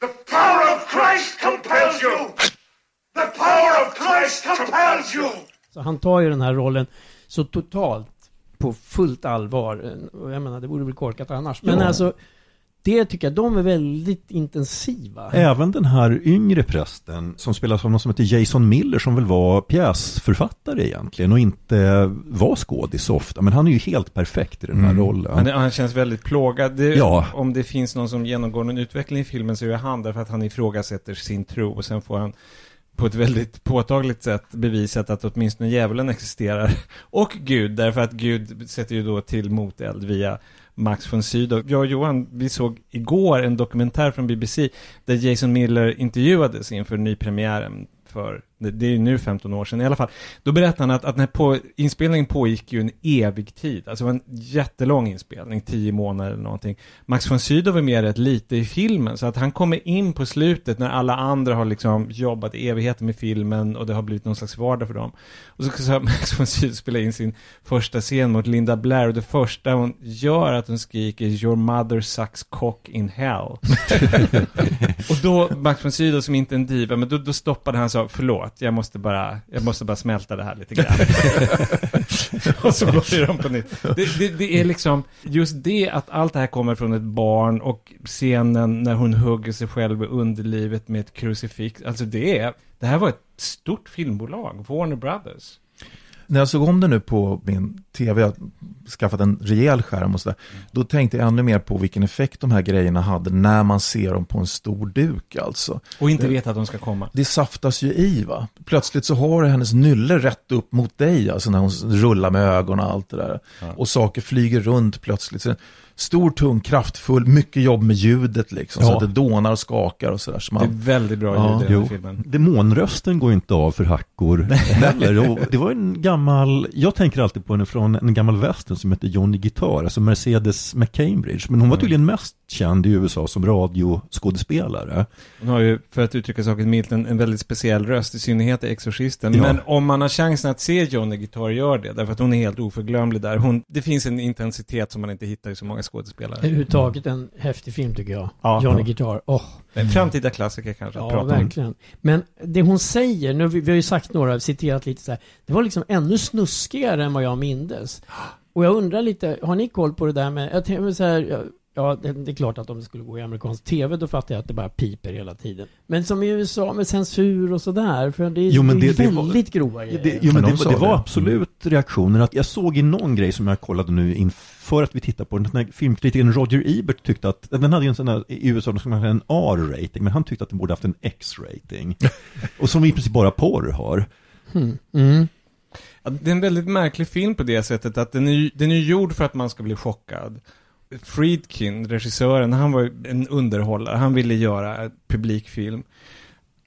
The power of Christ compels you. The power of Christ compels you. Så han tar ju den här rollen så totalt på fullt allvar. Och jag menar, det vore väl korkat annars. Men Ja. alltså, det tycker jag, de är väldigt intensiva. Även den här yngre prästen som spelas av någon som heter Jason Miller som väl var pjäsförfattare egentligen och inte var skådis så ofta. Men han är ju helt perfekt i den här rollen. Han, han känns väldigt plågad. Det, Ja. Om det finns någon som genomgår någon utveckling i filmen så är det han därför att han ifrågasätter sin tro och sen får han på ett väldigt påtagligt sätt bevisat att åtminstone djävulen existerar. *laughs* Och Gud, därför att Gud sätter ju då till moteld via Max von Sydow. Jag och Johan, vi såg igår en dokumentär från BBC där Jason Miller intervjuades inför nypremiären för, det, är nu 15 år sedan i alla fall. Då berättade han att, att den här på, inspelningen pågick ju en evig tid. Alltså det var en jättelång inspelning, 10 månader eller någonting. Max von Sydow är med rätt lite i filmen, så att han kommer in på slutet när alla andra har liksom jobbat i evigheter med filmen och det har blivit någon slags vardag för dem. Och så ska *laughs* Max von Sydow spela in sin första scen mot Linda Blair och det första hon gör att hon skriker Your mother sucks cock in hell. *laughs* och då, Max von Sydow som inte är en diva, men då, då stoppade han och sa förlåt, jag måste bara, jag måste bara smälta det här lite grann. *laughs* och så blåser de på nytt. Det, det, det är liksom, just det att allt det här kommer från ett barn och scenen när hon hugger sig själv i underlivet med ett krucifix, alltså det är, det här var ett stort filmbolag, Warner Brothers. När jag såg om det nu på min tv, jag skaffat en rejäl skärm och sådär, då tänkte jag ännu mer på vilken effekt de här grejerna hade när man ser dem på en stor duk alltså. Och inte det, vet att de ska komma. Det saftas ju i va. Plötsligt så har hennes nylle rätt upp mot dig, alltså när hon rullar med ögonen och allt det där. Ja. Och saker flyger runt plötsligt. Så stor, tung, kraftfull, mycket jobb med ljudet liksom. Ja. Så att det dånar och skakar och sådär. Så man... Det är väldigt bra ja. ljud i den filmen. Demonrösten går inte av för hackor heller. Det var en gammal, jag tänker alltid på henne från en gammal western som heter Johnny Guitar, alltså Mercedes McCambridge. Men hon var tydligen mest känd i USA som radioskådespelare. Hon har ju, för att uttrycka saken milt, en, en väldigt speciell röst, i synnerhet i Exorcisten. Ja. Men om man har chansen att se Johnny Guitar, gör det. Därför att hon är helt oförglömlig där. Hon, det finns en intensitet som man inte hittar i så många skådespelare. Överhuvudtaget en häftig film tycker jag. Ja. Johnny Guitar. Oh. En framtida klassiker kanske. Ja, verkligen. Om. Men det hon säger, nu vi, vi har ju sagt några, citerat lite så här. Det var liksom ännu snuskigare än vad jag mindes. Och jag undrar lite, har ni koll på det där med, jag tänker så här, Ja, det, det, är klart att om det skulle gå i amerikansk TV då fattar jag att det bara piper hela tiden. Men som i USA med censur och sådär, för det är, jo, men det, det väldigt var, grova grejer. Jo, men det, det var absolut reaktioner. Att jag såg i någon grej som jag kollade nu inför att vi tittar på den. här filmkritikern Roger Ebert tyckte att, den hade ju en sån där, i USA, de skulle ha en R-rating, men han tyckte att den borde haft en X-rating. *laughs* och som i princip bara porr har. Hmm. Mm. Ja, det är en väldigt märklig film på det sättet att den är, den är gjord för att man ska bli chockad. Friedkin, regissören, han var en underhållare. Han ville göra publikfilm.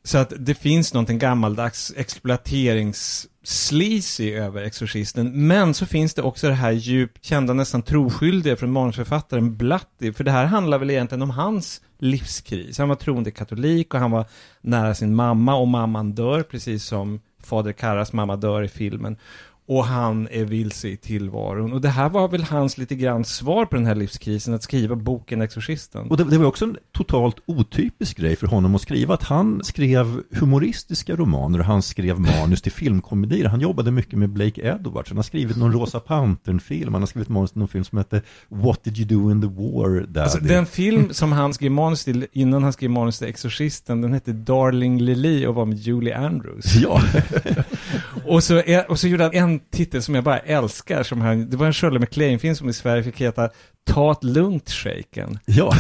Så att det finns någonting gammaldags exploaterings-sleazy över Exorcisten. Men så finns det också det här djupt kända, nästan troskyldiga från manusförfattaren Blatty. För det här handlar väl egentligen om hans livskris. Han var troende katolik och han var nära sin mamma och mamman dör, precis som fader Karras mamma dör i filmen och han är vilse i tillvaron. Och det här var väl hans lite grann svar på den här livskrisen, att skriva boken Exorcisten. Och det, det var också en totalt otypisk grej för honom att skriva, att han skrev humoristiska romaner och han skrev manus till filmkomedier. Han jobbade mycket med Blake Edwards, han har skrivit någon Rosa Pantern-film, han har skrivit manus till någon film som heter What did you do in the war, Daddy? Alltså, den film som han skrev manus till innan han skrev manus till Exorcisten, den hette Darling Lily och var med Julie Andrews. Ja. *laughs* och, så, och så gjorde han en titel som jag bara älskar, som han, det var en Shirley MacLaine-film som i Sverige fick heta Ta ett lugnt shaken. Ja. *laughs*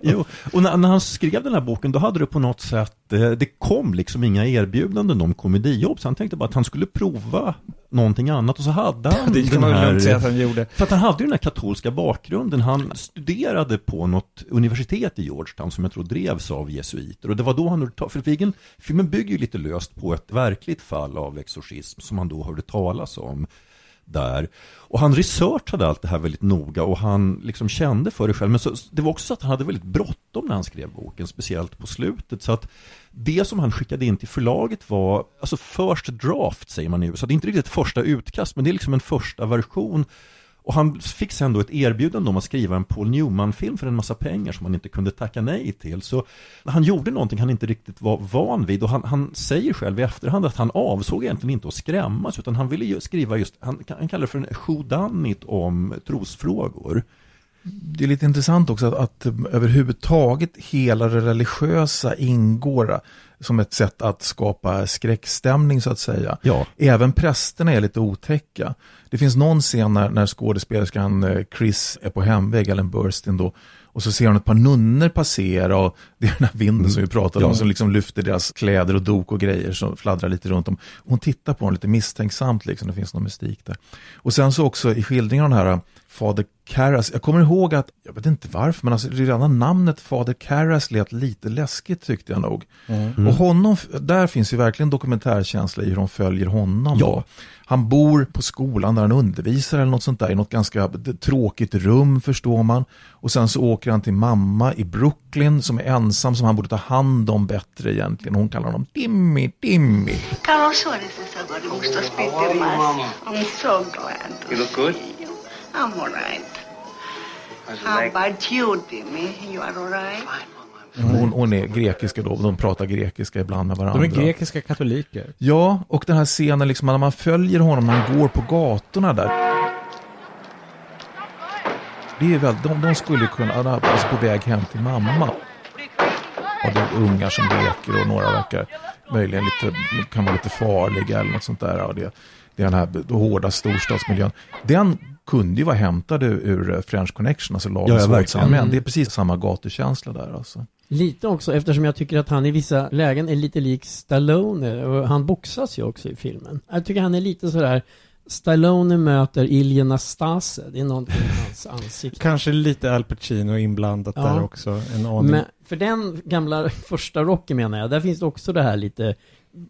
jo, och när, när, han skrev den här boken då hade det på något sätt, eh, det kom liksom inga erbjudanden om komedijobb, så han tänkte bara att han skulle prova någonting annat och så hade *laughs* han Det man här, säga att han gjorde. För att han hade ju den här katolska bakgrunden. Han studerade på något universitet i Georgetown som jag tror drevs av jesuiter. Och det var då han hörde för filmen, filmen bygger ju lite löst på ett verkligt fall av exorcism som han då hörde talas om där. Och han researchade allt det här väldigt noga och han liksom kände för det själv. Men så, det var också så att han hade väldigt bråttom när han skrev boken, speciellt på slutet. Så att det som han skickade in till förlaget var, alltså first draft säger man nu, så det är inte riktigt ett första utkast, men det är liksom en första version och han fick sen då ett erbjudande om att skriva en Paul Newman-film för en massa pengar som han inte kunde tacka nej till. Så han gjorde någonting han inte riktigt var van vid och han, han säger själv i efterhand att han avsåg egentligen inte att skrämmas utan han ville ju skriva just, han, han kallar det för en whodunit om trosfrågor. Det är lite intressant också att, att överhuvudtaget hela det religiösa ingår som ett sätt att skapa skräckstämning så att säga. Ja. Även prästerna är lite otäcka. Det finns någon scen när, när skådespelerskan eh, Chris är på hemväg, Ellen Burstyn då, och så ser hon ett par nunnor passera och det är den här vinden mm. som vi pratade om ja. som liksom lyfter deras kläder och dok och grejer som fladdrar lite runt om. Hon tittar på honom lite misstänksamt, liksom. det finns någon mystik där. Och sen så också i skildringen av den här Fader Karras, jag kommer ihåg att, jag vet inte varför, men alltså redan namnet Fader Karras lät lite läskigt tyckte jag nog. Mm. Och Och honom, där finns ju verkligen dokumentärkänsla i hur de följer honom. Ja. Då. Han bor på skolan där han undervisar eller något sånt där i något ganska tråkigt rum förstår man. Och sen så åker han till mamma i Brooklyn som är ensam som han borde ta hand om bättre egentligen. Hon kallar honom Timmy, Timmy. Carlos Suarez is a good gusto speak más. I'm so glad to You look see good. you. I'm all right. How's How about you, Timmy? You are all right? Hon, hon är grekiska då, de pratar grekiska ibland med varandra. De är grekiska katoliker. Ja, och den här scenen liksom när man följer honom när han går på gatorna där. Det är väl, de, de skulle kunna, alltså på väg hem till mamma. Och det är ungar som leker och några verkar möjligen lite, kan vara lite farliga eller något sånt där. Och det, det är den här hårda storstadsmiljön. Den kunde ju vara hämtad ur, French Connection, alltså Ja, lagens ja, våldsamma verkligen. män. Det är precis samma gatukänsla där alltså. Lite också eftersom jag tycker att han i vissa lägen är lite lik Stallone och han boxas ju också i filmen. Jag tycker han är lite sådär Stallone möter Ilja Nastase. Det är någonting i hans ansikte. Kanske lite Al Pacino inblandat Ja. där också. En aning. Men för den gamla första Rocky menar jag, där finns det också det här lite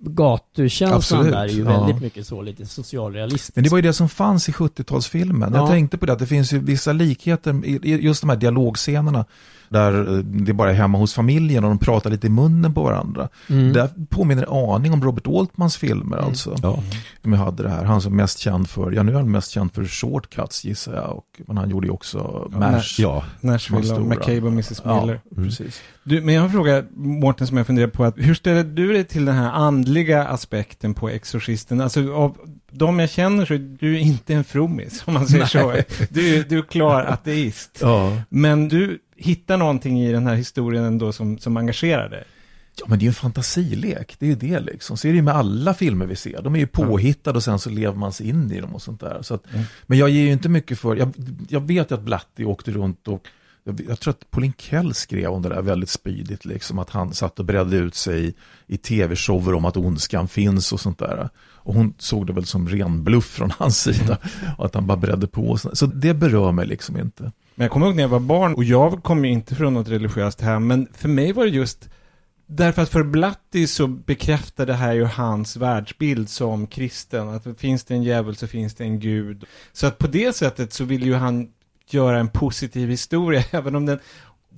gatukänslan där är ju ja. väldigt mycket så, lite socialrealistiskt. Men det var ju det som fanns i 70-talsfilmen. Jag Ja. tänkte på det, att det finns ju vissa likheter i just de här dialogscenerna. Där eh, det bara är hemma hos familjen och de pratar lite i munnen på varandra. Mm. Där påminner det aning om Robert Altmans filmer alltså. Ja. Som jag hade det här. Han som är mest känd för, ja nu är han mest känd för Shortcuts gissar jag. Och, men han gjorde ju också MASH. Ja. Nashville och. McCabe och Mrs Miller. Ja, precis. Du, men jag har en fråga, Mårten, som jag funderar på. Att, hur ställer du dig till den här andliga aspekten på Exorcisten? Alltså, av de jag känner så är du inte en frommis, om man säger så. Du, är- du är klar ateist. Ja. Men du hittar någonting i den här historien ändå som, som engagerar dig. Ja, men det är ju en fantasilek. Det är ju det liksom. Så är det ju med alla filmer vi ser. De är ju påhittade och sen så lever man sig in i dem och sånt där. Så att, Men jag ger ju inte mycket för... Jag, jag vet ju att Blatty åkte runt och... Jag, jag tror att Pauline Kell skrev om det där väldigt spydigt. Liksom, att han satt och bredde ut sig i, i tv-shower om att ondskan finns och sånt där. Och hon såg det väl som ren bluff från hans sida. Och att han bara bredde på. Så det berör mig liksom inte. Men jag kommer ihåg när jag var barn, och jag kom ju inte från något religiöst hem, men för mig var det just Därför att för Blatty så bekräftar det här ju hans världsbild som kristen. Att finns det en djävul så finns det en gud. Så att på det sättet så vill ju han göra en positiv historia, *laughs* även om den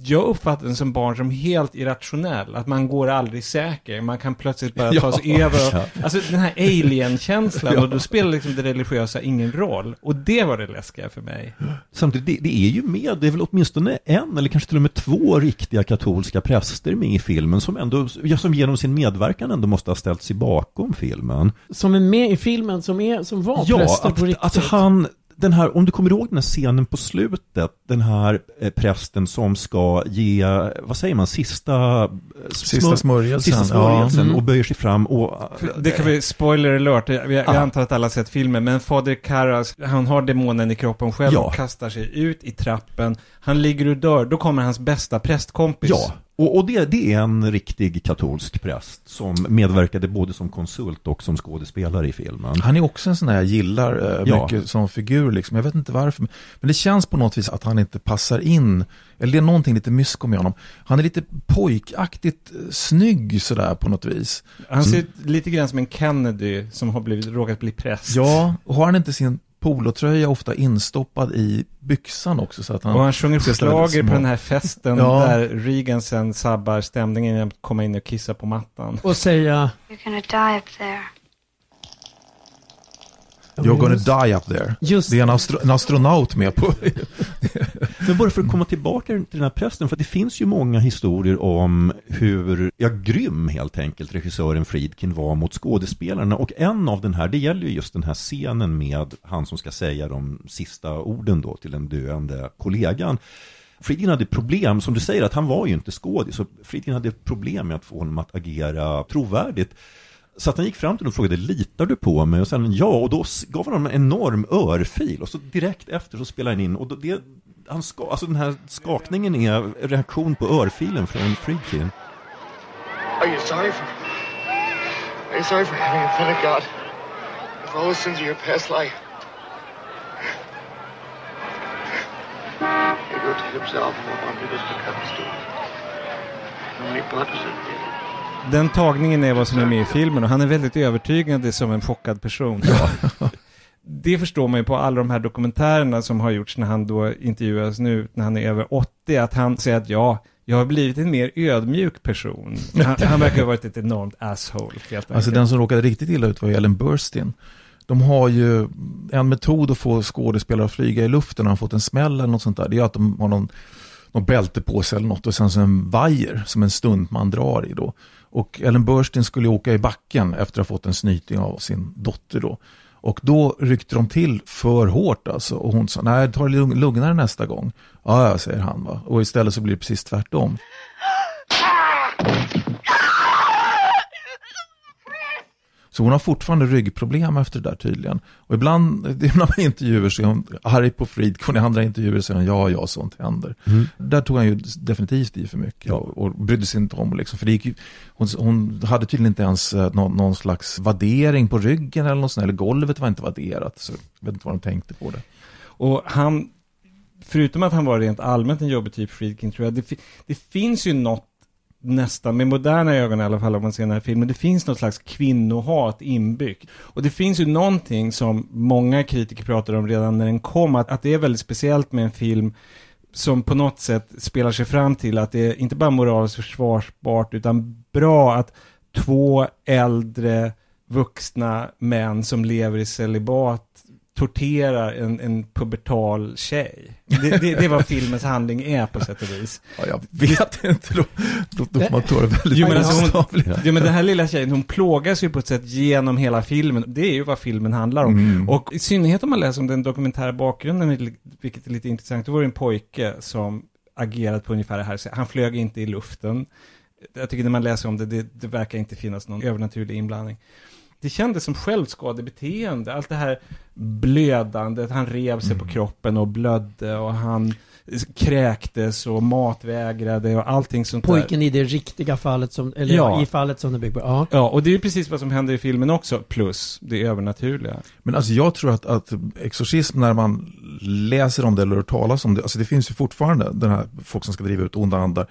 jag uppfattar den som barn som helt irrationell. Att man går aldrig säker. Man kan plötsligt bara ta sig *laughs* Ja. över. Ja. Och, alltså den här alien-känslan. *laughs* Ja. Och då spelar liksom det religiösa ingen roll. Och det var det läskiga för mig. Samtidigt, det, det är ju med, det är väl åtminstone en eller kanske till och med två riktiga katolska präster med i filmen som ändå, ja, som genom sin medverkan ändå måste ha ställt sig bakom filmen. Som är med i filmen, som, är, som var Ja, präster att, på riktigt. alltså han, den här, om du kommer ihåg den här scenen på slutet, den här eh, prästen som ska ge, vad säger man, sista, eh, Sista smörjelsen, sista ja. smörjelsen Mm. och böjer sig fram och Det kan vi, spoiler alert, jag, jag Ah. antar att alla sett filmen, men Fader Karras, han har demonen i kroppen själv Ja. och kastar sig ut i trappen. Han ligger och dör, då kommer hans bästa prästkompis. Ja, och, och det, det är en riktig katolsk präst som medverkade både som konsult och som skådespelare i filmen. Han är också en sån där jag gillar eh, Ja. mycket som figur. Liksom. Jag vet inte varför. Men det känns på något vis att han inte passar in. Eller det är någonting lite mysko med honom. Han är lite pojkaktigt eh, snygg sådär på något vis. Han ser ut lite grann som en Kennedy som har blivit, råkat bli präst. Ja, och har han inte sin polotröja ofta instoppad i byxan också? Så att han Och han sjunger schlager på den här festen Ja. där Reagan sen sabbar stämningen genom att komma in och kissa på mattan. Och säga... You're gonna die up there. You're gonna die up there. Just Det är en, astro en astronaut med på. *laughs* Men bara för att komma tillbaka till den här prästen, för det finns ju många historier om hur, ja, grym helt enkelt regissören Friedkin var mot skådespelarna. Och en av den här, det gäller ju just den här scenen med han som ska säga de sista orden då till den döende kollegan. Friedkin hade problem, som du säger, att han var ju inte skådis. Så Friedkin hade problem med att få honom att agera trovärdigt. Så att han gick fram till honom och frågade, litar du på mig? Och sen ja, och då gav han honom en enorm örfil. Och så direkt efter så spelade han in, och då, det, han ska, alltså den här skakningen är reaktion på örfilen från Friedkin. Are you sorry for... Are you sorry for having offended God? Of all the sins of your past life? He wrote to himself and wanted us to come to How many blood was it? Den tagningen är vad som är med i filmen och han är väldigt övertygande som en chockad person. Det förstår man ju på alla de här dokumentärerna som har gjorts när han då intervjuas nu, när han är över 80, att han säger att ja, jag har blivit en mer ödmjuk person. Han, han verkar ha varit ett enormt asshole. Alltså den som råkade riktigt illa ut var ju Ellen Burstyn. De har ju en metod att få skådespelare att flyga i luften när de har fått en smäll eller något sånt där. Det är att de har någon, någon bälte på sig eller något och sen så en vajer som en stuntman drar i då. Och Ellen Burstyn skulle åka i backen efter att ha fått en snyting av sin dotter då. Och då ryckte de till för hårt alltså. Och hon sa, nej ta det lugnare nästa gång. Ja, ja, säger han va. Och istället så blir det precis tvärtom. Ah! Så hon har fortfarande ryggproblem efter det där tydligen. Och ibland, ibland i intervjuer så är hon arg på Friedkin, i andra intervjuer säger hon ja, ja, sånt händer. Där tog han ju definitivt i för mycket och, och brydde sig inte om liksom. För det gick hon, hon hade tydligen inte ens eh, någon, någon slags vaddering på ryggen eller något sånt, eller golvet var inte vadderat. Så jag vet inte vad de tänkte på det. Och han, förutom att han var rent allmänt en jobbig typ Friedkin, tror jag, det, det finns ju något nästan, med moderna ögon i alla fall om man ser den här filmen, det finns något slags kvinnohat inbyggt. Och det finns ju någonting som många kritiker pratade om redan när den kom, att, att det är väldigt speciellt med en film som på något sätt spelar sig fram till att det är inte bara moraliskt försvarsbart, utan bra att två äldre vuxna män som lever i celibat torterar en, en pubertal tjej. Det, det, det är vad filmens handling är på sätt och vis. Ja, jag vet inte, då, då, då får man ta det väldigt Jo men, alltså hon, jo men den här lilla tjejen, hon plågas ju på ett sätt genom hela filmen. Det är ju vad filmen handlar om. Mm. Och i synnerhet om man läser om den dokumentära bakgrunden, vilket är lite intressant. Då var det en pojke som agerat på ungefär det här. Han flög inte i luften. Jag tycker när man läser om det, det, det verkar inte finnas någon övernaturlig inblandning. Det kändes som självskadebeteende. Allt det här blödandet, han rev sig på kroppen och blödde och han kräktes och matvägrade och allting sånt där. Pojken i det riktiga fallet som, eller Ja. i fallet som det bygger på. Ja. Ja, och det är ju precis vad som händer i filmen också, plus det övernaturliga. Men alltså jag tror att, att exorcism, när man läser om det eller hör talas om det, alltså det finns ju fortfarande den här folk som ska driva ut onda andar.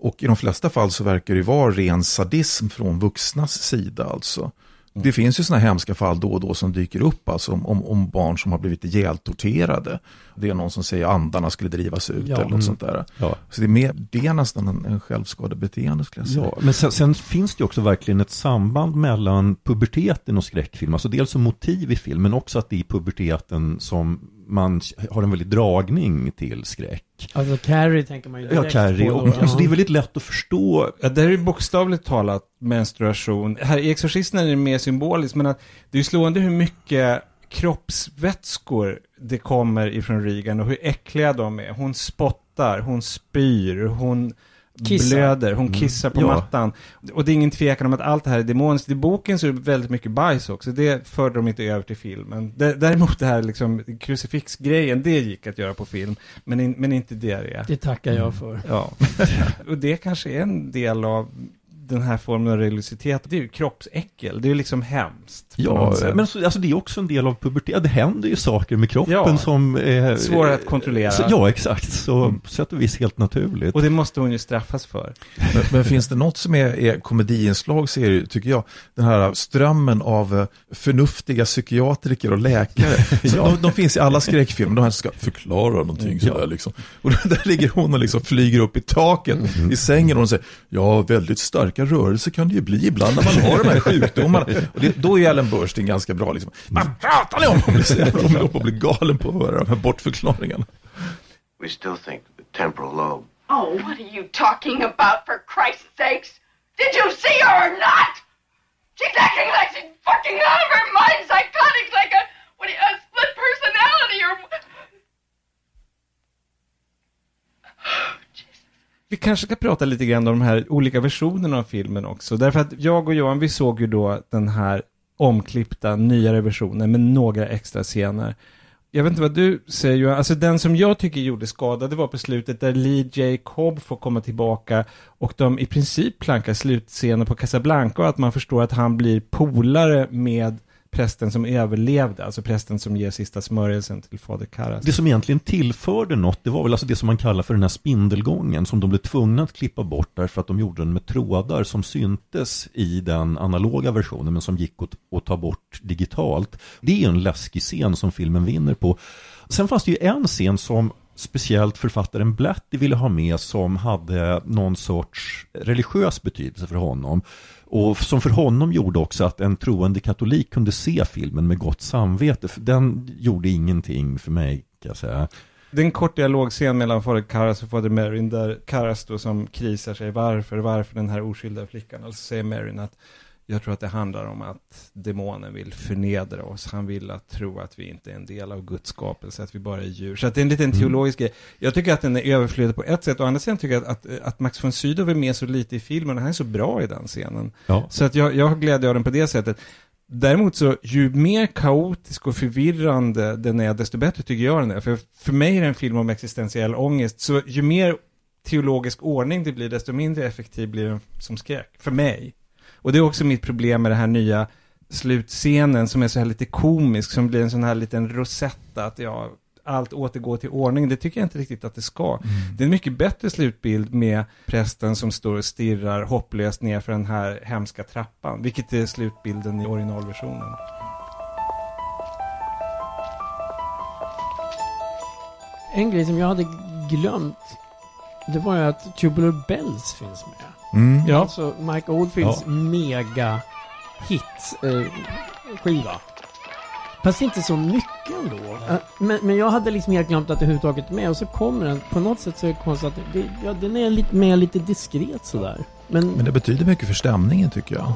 Och i de flesta fall så verkar det ju vara ren sadism från vuxnas sida alltså. Det finns ju sådana hemska fall då och då som dyker upp alltså om, om, om barn som har blivit ihjältorterade. Det är någon som säger andarna skulle drivas ut Ja. eller något Mm. sånt där. Ja. Så det är, mer, det är nästan en, en självskadebeteende skulle jag säga. Ja, men sen, sen finns det ju också verkligen ett samband mellan puberteten och skräckfilm. Alltså dels som motiv i film, men också att det är i puberteten som man har en väldig dragning till skräck. Alltså Carrie tänker man ju direkt Ja, Carrie. på. Och, då. alltså, det är väldigt lätt att förstå. Ja, där är det bokstavligt talat menstruation. Här i Exorcisten är det mer symboliskt, men att det är ju slående hur mycket kroppsvätskor det kommer ifrån Regan och hur äckliga de är. Hon spottar, hon spyr, hon Kissar. blöder, hon kissar på Ja. mattan. Och det är ingen tvekan om att allt det här är demoniskt. I boken så är det väldigt mycket bajs också. Det förde de inte över till filmen. Däremot det här liksom krucifixgrejen, det gick att göra på film. Men, in, men inte diarré. Det tackar jag för. Ja, *laughs* och det kanske är en del av den här formen av religiositet. Det är ju kroppsäckel, det är ju liksom hemskt. Ja, men så, alltså det är också en del av puberteten. Det händer ju saker med kroppen Ja. som är... Svårare att kontrollera. Så, ja, exakt. Så på sätt och vis helt naturligt. Och det måste hon ju straffas för. Men, men finns det något som är, är komediinslag så är det tycker jag, den här strömmen av eh, förnuftiga psykiatriker och läkare. *laughs* Så de, de finns i alla skräckfilmer, de här som ska förklara någonting sådär liksom. Och *laughs* där ligger hon och liksom flyger upp i taket i sängen och hon säger, ja väldigt starka rörelser kan det ju bli ibland när man har de här sjukdomarna. Och det, då är Ellen Burstyn ganska bra liksom. Vad pratar ni om? Hon blir så jävla- hon håller på att bli galen på att höra de här bortförklaringarna. We still think the temporal lobe. Oh, what are you talking about, for Christ's sakes? Did you see her or not? She's acting like she's fucking out of her mind, psychotic, like a, what, a split personality or... *sighs* Vi kanske ska prata lite grann om de här olika versionerna av filmen också. Därför att jag och Johan, vi såg ju då den här omklippta, nyare versionen med några extra scener. Jag vet inte vad du säger Johan, alltså den som jag tycker gjorde skada, det var på slutet där Lee J. Cobb får komma tillbaka och de i princip plankar slutscenen på Casablanca och att man förstår att han blir polare med prästen som överlevde, alltså prästen som ger sista smörjelsen till fader Karas. Det som egentligen tillförde något, det var väl alltså det som man kallar för den här spindelgången som de blev tvungna att klippa bort därför att de gjorde den med trådar som syntes i den analoga versionen men som gick att, att ta bort digitalt. Det är en läskig scen som filmen vinner på. Sen fanns det ju en scen som speciellt författaren Blatty ville ha med som hade någon sorts religiös betydelse för honom. Och som för honom gjorde också att en troende katolik kunde se filmen med gott samvete. För den gjorde ingenting för mig, kan jag säga. Det är en kort dialogscen mellan fader Karas och fader Merrin där Karas då som krisar sig varför, varför den här oskyldiga flickan. Alltså säger Merrin att jag tror att det handlar om att demonen vill förnedra oss. Han vill att tro att vi inte är en del av Guds skapelse, att vi bara är djur. Så att det är en liten Mm. teologisk grej. Jag tycker att den är överflödig på ett sätt. Å andra sidan tycker jag att, att, att Max von Sydow är med så lite i filmen han är så bra i den scenen. Ja. Så att jag, jag har glädje av den på det sättet. Däremot så, ju mer kaotisk och förvirrande den är, desto bättre tycker jag den är. För, för mig är det en film om existentiell ångest, så ju mer teologisk ordning det blir, desto mindre effektiv blir den som skräck. För mig. Och det är också mitt problem med det här nya slutscenen som är så här lite komisk, som blir en sån här liten rosetta, att ja, allt återgår till ordning. Det tycker jag inte riktigt att det ska. Det är en mycket bättre slutbild med prästen som står och stirrar hopplöst ner för den här hemska trappan, vilket är slutbilden i originalversionen. En grej som jag hade glömt, det var ju att Tubular Bells finns med. Mm. Ja. Alltså Mike Oldfields mega hit eh, skiva. Fast inte så mycket ändå. Eh, Men, men jag hade liksom helt glömt att det överhuvudtaget är med och så kommer den. På något sätt så är det konstigt att det, ja, den är lite mer lite diskret sådär. Men, Men det betyder mycket för stämningen tycker jag.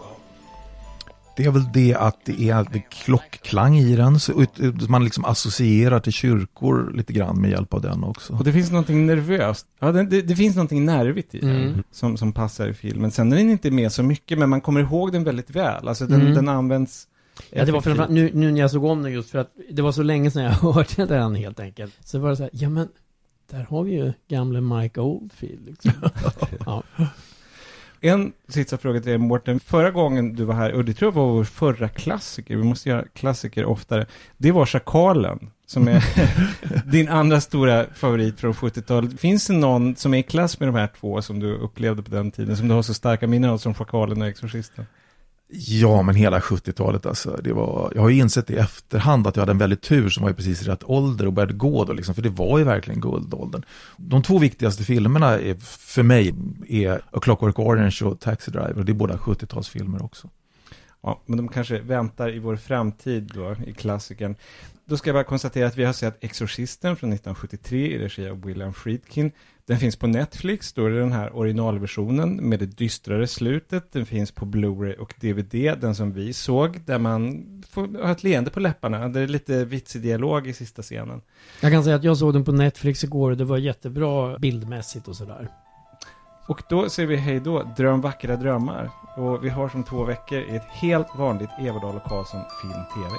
Det är väl det att det är det klockklang i den, så man liksom associerar till kyrkor lite grann med hjälp av den också. Och det finns någonting nervöst. Ja, det, det, det finns någonting nervigt i den Mm. som, som passar i filmen. Sen är den inte med så mycket, men man kommer ihåg den väldigt väl. Alltså den, Mm. den används ja, det var framförallt nu, nu när jag såg om den just för att det var så länge sedan jag *laughs* hörde den helt enkelt. Så var det så här, ja men där har vi ju gamle Mike Oldfield liksom. *laughs* ja. En sista fråga till dig Mårten. Förra gången du var här, och det tror jag var vår förra klassiker, vi måste göra klassiker oftare, det var Schakalen, som är *laughs* din andra stora favorit från 70-talet. Finns det någon som är i klass med de här två som du upplevde på den tiden, som du har så starka minnen av som Schakalen och Exorcisten? Ja, men hela 70-talet alltså. Det var, jag har ju insett i efterhand att jag hade en väldigt tur som var i precis rätt ålder och började gå då liksom, för det var ju verkligen guldåldern. De två viktigaste filmerna är, för mig är A Clockwork Orange och Taxi Driver och det är båda 70-talsfilmer också. Ja, men de kanske väntar i vår framtid då, i klassikern. Då ska jag bara konstatera att vi har sett Exorcisten från 1973 i regi av William Friedkin. Den finns på Netflix, då är det den här originalversionen med det dystrare slutet. Den finns på Blu-ray och DVD, den som vi såg, där man får ha ett leende på läpparna. Det är lite vitsig dialog i sista scenen. Jag kan säga att jag såg den på Netflix igår och det var jättebra bildmässigt och sådär. Och då säger vi hej då, dröm vackra drömmar. Och vi har som två veckor i ett helt vanligt Everdal och Karlsson Film TV.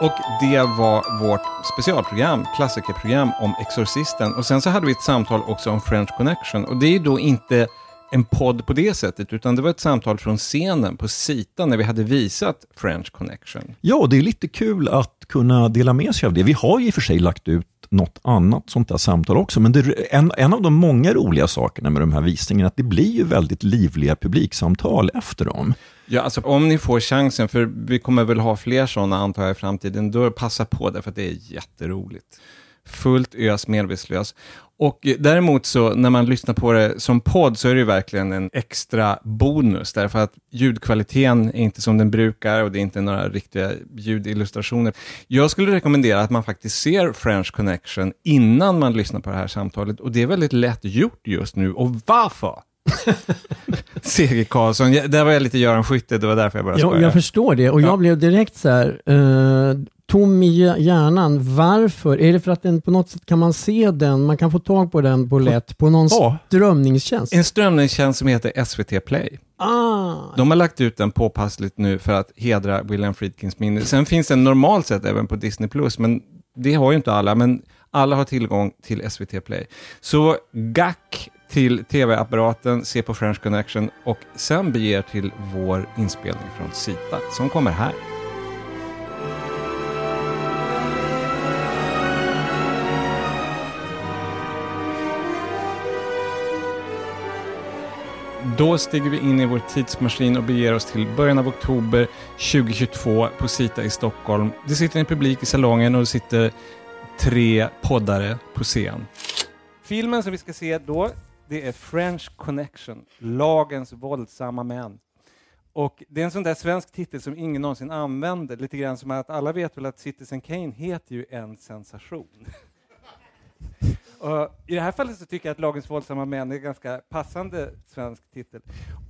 Och det var vårt specialprogram, klassikerprogram om Exorcisten. Och sen så hade vi ett samtal också om French Connection. Och det är ju då inte en podd på det sättet, utan det var ett samtal från scenen på Sita när vi hade visat French Connection. Ja, det är lite kul att kunna dela med sig av det. Vi har ju i och för sig lagt ut något annat sånt där samtal också, men det, en, en av de många roliga sakerna med de här visningarna är att det blir ju väldigt livliga publiksamtal efter dem. Ja, alltså om ni får chansen, för vi kommer väl ha fler sådana antar jag i framtiden, då passa på det för att det är jätteroligt. Fullt ös, medvetslös. Och eh, däremot så när man lyssnar på det som podd så är det ju verkligen en extra bonus, därför att ljudkvaliteten är inte som den brukar och det är inte några riktiga ljudillustrationer. Jag skulle rekommendera att man faktiskt ser French Connection innan man lyssnar på det här samtalet och det är väldigt lätt gjort just nu. Och varför? *laughs* Seger Karlsson, där var jag lite Göran Skytte, det var därför jag började Jag, skoja. jag förstår det och jag Ja. blev direkt så här, eh, tom i hjär- hjärnan. Varför? Är det för att den på något sätt kan man se den, man kan få tag på den på lätt på någon Ja. strömningstjänst? En strömningstjänst som heter SVT Play. Ah, De har lagt ut den påpassligt nu för att hedra William Friedkins minne. Sen finns den normalt sett även på Disney+, Plus, men det har ju inte alla. Men alla har tillgång till SVT Play. Så gack till tv-apparaten, se på French Connection och sen bege er till vår inspelning från Sita som kommer här. Då stiger vi in i vår tidsmaskin och beger oss till början av oktober 2022 på Sita i Stockholm. Det sitter en publik i salongen och det sitter tre poddare på scen. Filmen som vi ska se då, det är French Connection, Lagens våldsamma män. Och det är en sån där svensk titel som ingen någonsin använder, lite grann som att alla vet väl att Citizen Kane heter ju En sensation. *laughs* Och I det här fallet så tycker jag att Lagens våldsamma män är en ganska passande svensk titel.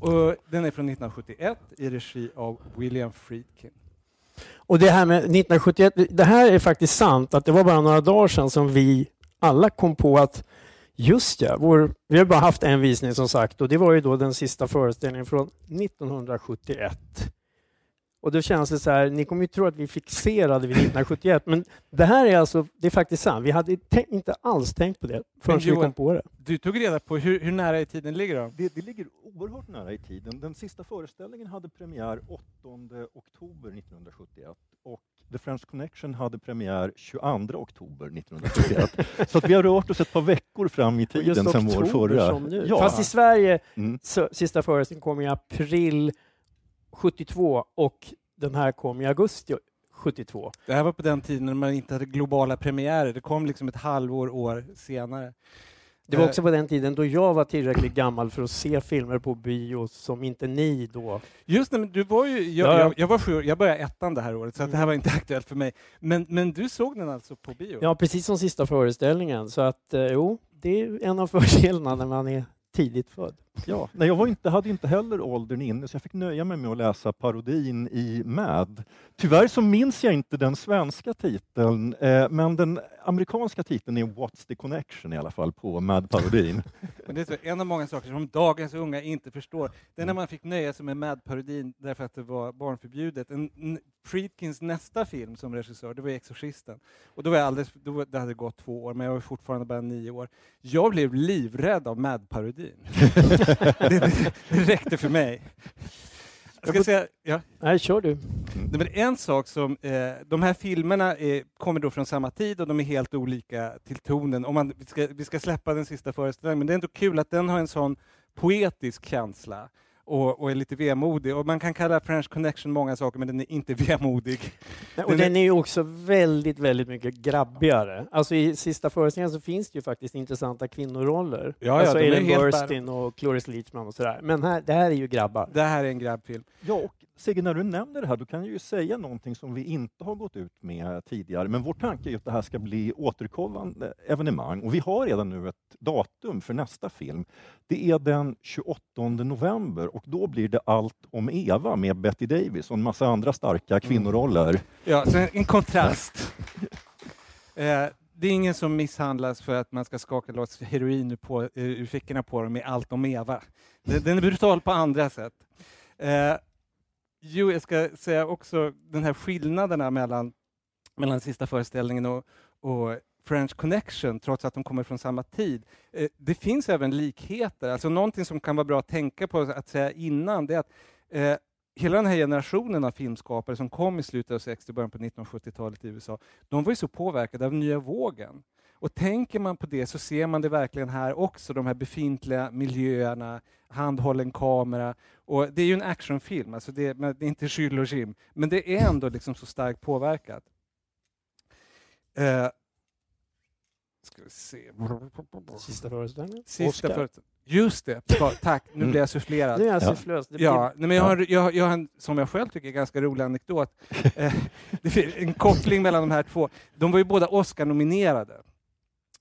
Och den är från 1971 i regi av William Friedkin. Och det här med 1971, det här är faktiskt sant att det var bara några dagar sedan som vi alla kom på att just ja, vår, vi har bara haft en visning som sagt och det var ju då den sista föreställningen från 1971. Och då känns det så här, ni kommer ju tro att vi fixerade vid 1971, men det här är alltså, det är faktiskt sant. Vi hade inte alls tänkt på det förrän vi kom på det. Du tog reda på hur, hur nära i tiden ligger det? Det, det ligger oerhört nära i tiden. Den sista föreställningen hade premiär 8 oktober 1971 och The French Connection hade premiär 22 oktober 1971. så att vi har rört oss ett par veckor fram i tiden sen vår förra. Ja. Fast i Sverige, mm. så, sista föreställningen kom i april 72 och den här kom i augusti 72. Det här var på den tiden när man inte hade globala premiärer. Det kom liksom ett halvår år senare. Det var också på den tiden då jag var tillräckligt gammal för att se filmer på bio som inte ni då. Just det, men du var ju, jag, ja. jag, jag var sju jag började ettan det här året, så att det här var inte *laughs* aktuellt för mig. Men, men du såg den alltså på bio? Ja, precis som sista föreställningen. Så att eh, jo, det är en av *laughs* fördelarna när man är tidigt född. Ja, nej, jag var inte, hade inte heller åldern inne, så jag fick nöja mig med att läsa parodin i Mad. Tyvärr så minns jag inte den svenska titeln, eh, men den amerikanska titeln är What's the connection i alla fall på Mad-parodin. *laughs* det är en av många saker som dagens unga inte förstår. Det är när man fick nöja sig med Mad-parodin därför att det var barnförbjudet. En, Friedkins nästa film som regissör, det var Exorcisten. Och då var jag alldeles, då, det hade gått två år, men jag var fortfarande bara nio år. Jag blev livrädd av Mad-parodin. *laughs* det, det, det räckte för mig. Jag ska säga, ja. Nej, kör du. Det är en sak som, eh, de här filmerna är, kommer då från samma tid och de är helt olika till tonen. Om man, vi, ska, vi ska släppa den sista föreställningen, men det är ändå kul att den har en sån poetisk känsla och, och, är lite vemodig. Och man kan kalla French Connection många saker, men den är inte *laughs* vemodig. Den och den är ju också väldigt, väldigt mycket grabbigare. Alltså i sista föreställningen så finns det ju faktiskt intressanta kvinnoroller. Ja, alltså Ellen Burstyn och Cloris Leachman och sådär. Men här, det här är ju grabbar. Det här är en grabbfilm. Ja, och Sigge, när du nämner det här, då kan jag ju säga någonting som vi inte har gått ut med tidigare. Men vår tanke är att det här ska bli återkommande evenemang och vi har redan nu ett datum för nästa film. Det är den 28 november och då blir det Allt om Eva med Betty Davis och en massa andra starka mm. kvinnoroller. Ja, så en kontrast. eh, det är ingen som misshandlas för att man ska skaka loss heroin på, ur fickorna på dem med Allt om Eva. Den är brutal på andra sätt. Jo, jag ska säga också den här skillnaderna mellan, mellan sista föreställningen och, och French Connection, trots att de kommer från samma tid. Eh, det finns även likheter. Alltså någonting som kan vara bra att tänka på att säga innan, det är att eh, hela den här generationen av filmskapare som kom i slutet av 60 och början på 1970-talet i USA, de var ju så påverkade av nya vågen. Och tänker man på det så ser man det verkligen här också, de här befintliga miljöerna, handhållen kamera. Och det är ju en actionfilm, alltså det, det är inte Skyll och Jim, men det är ändå liksom så starkt påverkat. Uh, ska vi se. Sista föreställningen? Sista föreställningen. Just det, tack. Nu blir jag sufflerad. Nu är jag sufflös. Ja, nej, men jag har, jag, jag har en, som jag själv tycker, ganska rolig anekdot. Eh, *laughs* en koppling mellan de här två. De var ju båda Oscar-nominerade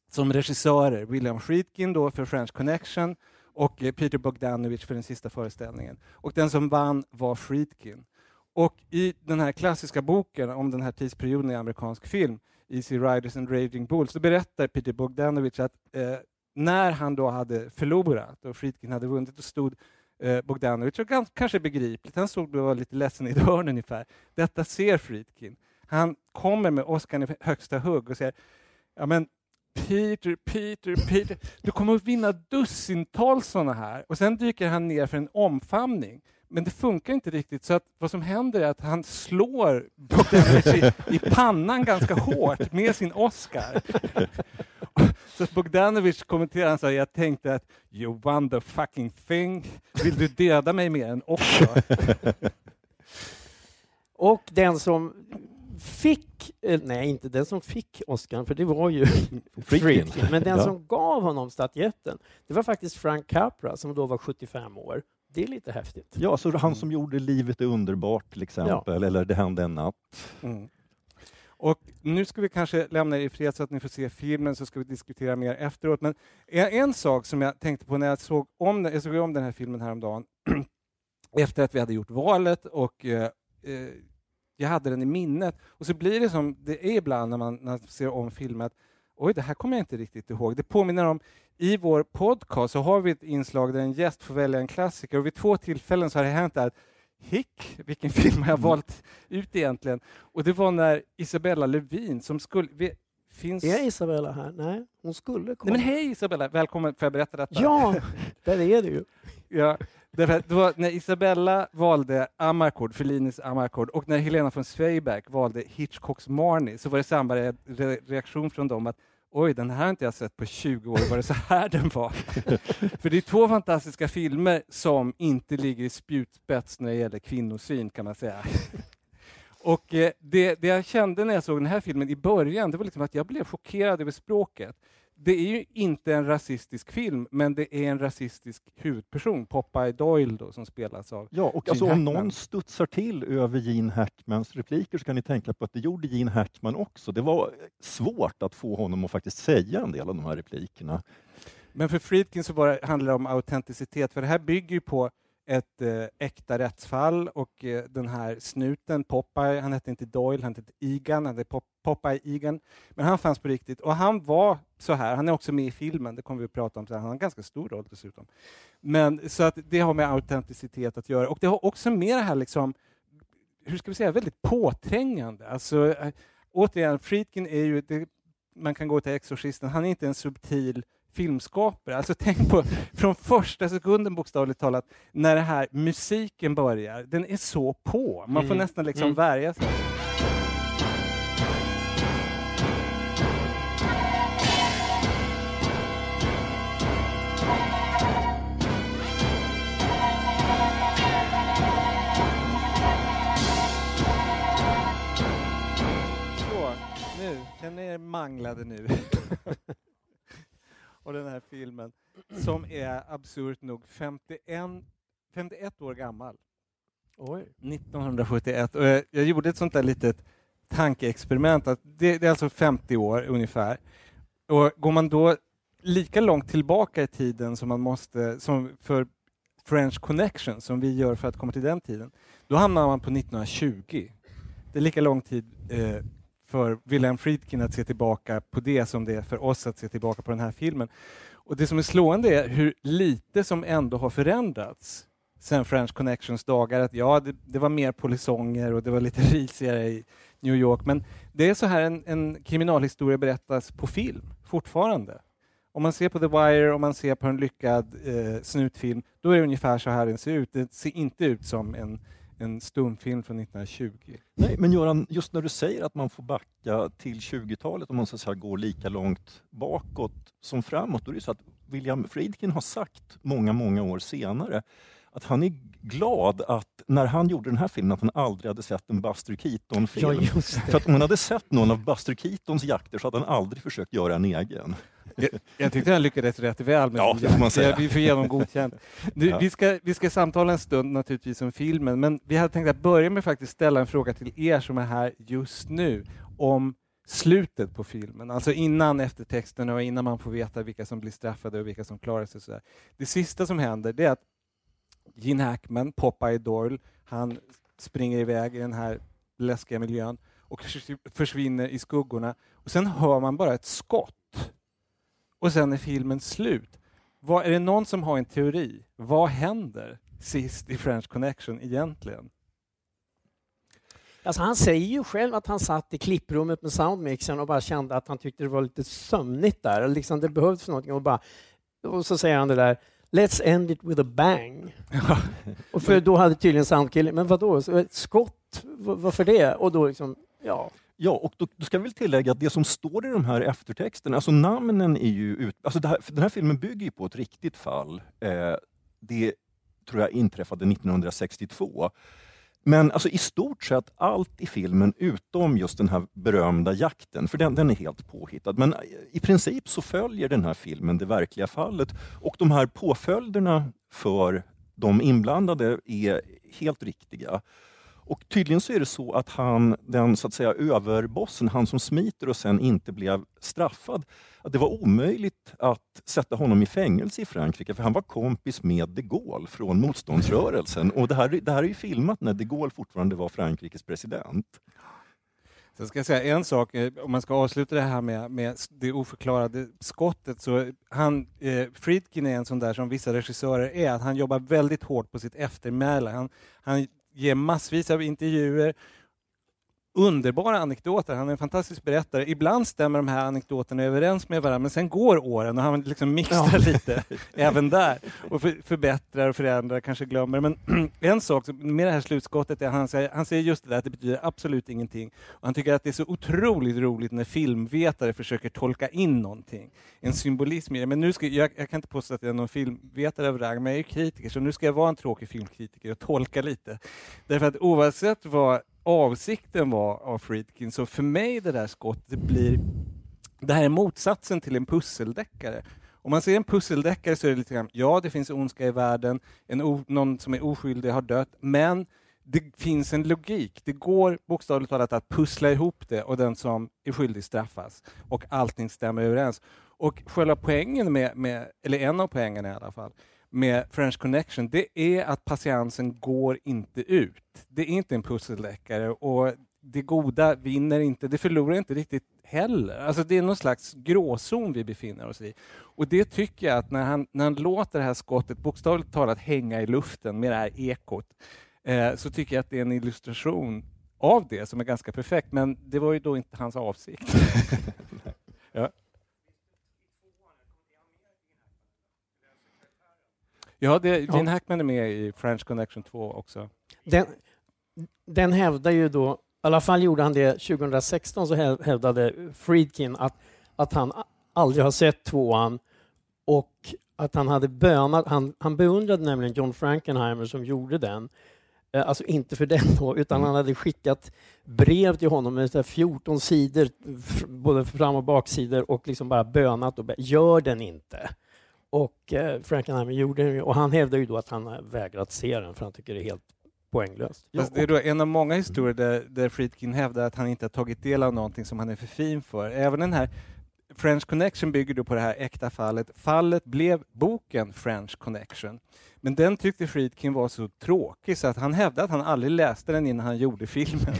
som regissörer. William Friedkin då för French Connection och eh, Peter Bogdanovich för den sista föreställningen. Och den som vann var Friedkin. Och i den här klassiska boken om den här tidsperioden i amerikansk film, Easy Riders and Raging Bulls, så berättar Peter Bogdanovich att eh, när han då hade förlorat och Friedkin hade vunnit, då stod eh, Bogdanovich, och kanske begripligt, han stod och var lite ledsen i dörren *laughs* ungefär. Detta ser Friedkin. Han kommer med Oscar i högsta hugg och säger, ja men Peter, Peter, Peter, du kommer att vinna dussintals sådana här. Och sen dyker han ner för en omfamning. Men det funkar inte riktigt, så att vad som händer är att han slår Bogdanovich i, i pannan ganska hårt med sin Oscar. *laughs* Så Bogdanovich kommenterar, han sa, jag tänkte att you won the fucking thing. Vill du döda mig med den också? Och den som fick, eh, nej inte den som fick Oscar, för det var ju *laughs* Friedkin, men den Ja. som gav honom statyetten, det var faktiskt Frank Capra som då var 75 år. Det är lite häftigt. Ja, så han som gjorde Livet är underbart till exempel, eller Det hände en natt. Mm. Och nu ska vi kanske lämna er i fred så att ni får se filmen så ska vi diskutera mer efteråt. Men en, sak som jag tänkte på när jag såg om, den- jag såg om den här filmen häromdagen *clears throat* efter att vi hade gjort valet och eh, eh, jag hade den i minnet. Och så blir det som det är ibland när man, när man ser om filmen att oj, det här kommer jag inte riktigt ihåg. Det påminner om, i vår podcast så har vi ett inslag där en gäst får välja en klassiker och vid två tillfällen så har det hänt att Hick, vilken *laughs* film har jag valt ut egentligen? Och det var när Isabella Lövin som skulle... Vi, finns... Är Isabella här? Nej, hon skulle Nej komma. men hej Isabella, välkommen, får jag berätta detta? Ja, *laughs* där är det ju. Ja, därför det var när Isabella valde Amarcord, Fellinis Amarcord, och när Helena von Zweigbergk valde Hitchcocks Marnie, så var det samma re reaktion från dem att oj, den här har inte jag sett på 20 år, var det så här den var? *laughs* För det är två fantastiska filmer som inte ligger i spjutspets när det gäller kvinnosyn, kan man säga. Och eh, det, det jag kände när jag såg den här filmen i början, det var liksom att jag blev chockerad över språket. Det är ju inte en rasistisk film, men det är en rasistisk huvudperson, Popeye Doyle då, som spelas av Ja, och Gene alltså, om Hackman. någon studsar till över Gene Hackmans repliker så kan ni tänka på att det gjorde Gene Hackman också. Det var svårt att få honom att faktiskt säga en del av de här replikerna. Men för Friedkin så var det, handlar det om autenticitet, för det här bygger ju på ett eh, äkta rättsfall och eh, den här snuten, Popeye, han hette inte Doyle, han hette Egan, han hette Pop, Popeye Egan, men han fanns på riktigt och han var så här, han är också med i filmen, det kommer vi att prata om sen, han har en ganska stor roll dessutom. Men så att det har med autenticitet att göra och det har också med det här liksom, hur ska vi säga, väldigt påträngande. Alltså, eh, återigen, Friedkin är ju, det, man kan gå till Exorcisten, han är inte en subtil filmskapare. Alltså tänk på från första sekunden bokstavligt talat, när det här musiken börjar, den är så på. Man får Mm. nästan liksom Mm. värja sig. Nu, känner er manglade nu. *laughs* och den här filmen som är absurt nog 51, 51 år gammal. Oj. 1971. Och jag, jag gjorde ett sånt där litet tankeexperiment. Att det, det är alltså 50 år ungefär. Och går man då lika långt tillbaka i tiden som man måste, som för French Connection, som vi gör för att komma till den tiden, då hamnar man på 1920. Det är lika lång tid eh, för William Friedkin att se tillbaka på det som det är för oss att se tillbaka på den här filmen. Och det som är slående är hur lite som ändå har förändrats sen French Connections dagar. Att ja, det, det var mer polisonger och det var lite *laughs* risigare i New York, men det är så här en, en kriminalhistoria berättas på film fortfarande. Om man ser på The Wire, om man ser på en lyckad eh, snutfilm, då är det ungefär så här den ser ut. Det ser inte ut som en, en stumfilm från 1920. Nej, men Göran, just när du säger att man får backa till 20-talet om man så att säga går lika långt bakåt som framåt, då är det så att William Friedkin har sagt många, många år senare att han är glad att när han gjorde den här filmen att han aldrig hade sett en Buster Keaton-film. Ja. För att om han hade sett någon av Buster Keatons jakter så hade han aldrig försökt göra en egen. Jag, jag tyckte han lyckades rätt väl med Ja, det får man säga. Vi får ge honom godkänt. Du, Ja. vi, ska, vi ska samtala en stund naturligtvis om filmen, men vi hade tänkt att börja med att faktiskt ställa en fråga till er som är här just nu om slutet på filmen, alltså innan eftertexterna och innan man får veta vilka som blir straffade och vilka som klarar sig. Så där. Det sista som händer det är att Gene Hackman, Popeye Doyle, han springer iväg i den här läskiga miljön och förs- försvinner i skuggorna. Och sen hör man bara ett skott. Och sen är filmen slut. Vad, är det någon som har en teori? Vad händer sist i French Connection egentligen? Alltså han säger ju själv att han satt i klipprummet med soundmixern och bara kände att han tyckte det var lite sömnigt där. Liksom det behövdes någonting och, bara, och så säger han det där Let's end it with a bang. *laughs* och för då hade tydligen soundkillen, men vadå, ett skott? Varför det? Och då liksom, ja. Ja, och då, då ska vi väl tillägga att det som står i de här eftertexterna, alltså namnen är ju ut, alltså det här, den här filmen bygger ju på ett riktigt fall. Eh, det tror jag inträffade 1962. Men alltså i stort sett allt i filmen utom just den här berömda jakten, för den, den är helt påhittad. Men i princip så följer den här filmen det verkliga fallet och de här påföljderna för de inblandade är helt riktiga. Och tydligen så är det så att han, den så att säga överbossen, han som smiter och sen inte blev straffad, att det var omöjligt att sätta honom i fängelse i Frankrike för han var kompis med de Gaulle från motståndsrörelsen. Och det här, det här är ju filmat när de Gaulle fortfarande var Frankrikes president. Sen ska jag säga en sak, eh, om man ska avsluta det här med, med det oförklarade skottet, så han, eh, Friedkin är en sån där som vissa regissörer är, att han jobbar väldigt hårt på sitt eftermäle. Han, han ger massvis av intervjuer, underbara anekdoter. Han är en fantastisk berättare. Ibland stämmer de här anekdoterna överens med varandra, men sen går åren och han liksom mixar Ja. lite *laughs* även där och för, förbättrar och förändrar, kanske glömmer. Men *clears throat* en sak med det här slutskottet är att han säger, han säger just det där att det betyder absolut ingenting. Och han tycker att det är så otroligt roligt när filmvetare försöker tolka in någonting. En symbolism i det. Men nu ska, jag, jag kan inte påstå att jag är någon filmvetare av rang, men jag är kritiker, så nu ska jag vara en tråkig filmkritiker och tolka lite. Därför att oavsett vad avsikten var av Friedkin, så för mig det där skottet blir det här är motsatsen till en pusseldeckare. Om man ser en pusseldeckare så är det lite grann, ja det finns ondska i världen, en o, någon som är oskyldig har dött, men det finns en logik. Det går bokstavligt talat att pussla ihop det och den som är skyldig straffas och allting stämmer överens. Och själva poängen med, med eller en av poängerna i alla fall, med French Connection, det är att patiensen går inte ut. Det är inte en pusseldeckare och det goda vinner inte, det förlorar inte riktigt heller. Alltså det är någon slags gråzon vi befinner oss i. Och det tycker jag att när han, när han låter det här skottet bokstavligt talat hänga i luften med det här ekot, eh, så tycker jag att det är en illustration av det som är ganska perfekt. Men det var ju då inte hans avsikt. *laughs* ja. Ja, det, Ja. Gene Hackman är med i French Connection 2 också. Den, den hävdar ju då, i alla fall gjorde han det 2016, så häv- hävdade Friedkin att, att han aldrig har sett tvåan och att han hade bönat, han, han beundrade nämligen John Frankenheimer som gjorde den, Eh, alltså inte för den då, utan han hade skickat brev till honom med så här 14 sidor, både fram och baksidor och liksom bara bönat och be, gör den inte. Och eh, Frankenheimer gjorde den och han hävdar ju då att han har vägrat se den för han tycker det är helt poänglöst. Fast det är då en av många historier där, där Friedkin hävdar att han inte har tagit del av någonting som han är för fin för. Även den här French Connection bygger då på det här äkta fallet. Fallet blev boken French Connection. Men den tyckte Friedkin var så tråkig så att han hävdade att han aldrig läste den innan han gjorde filmen.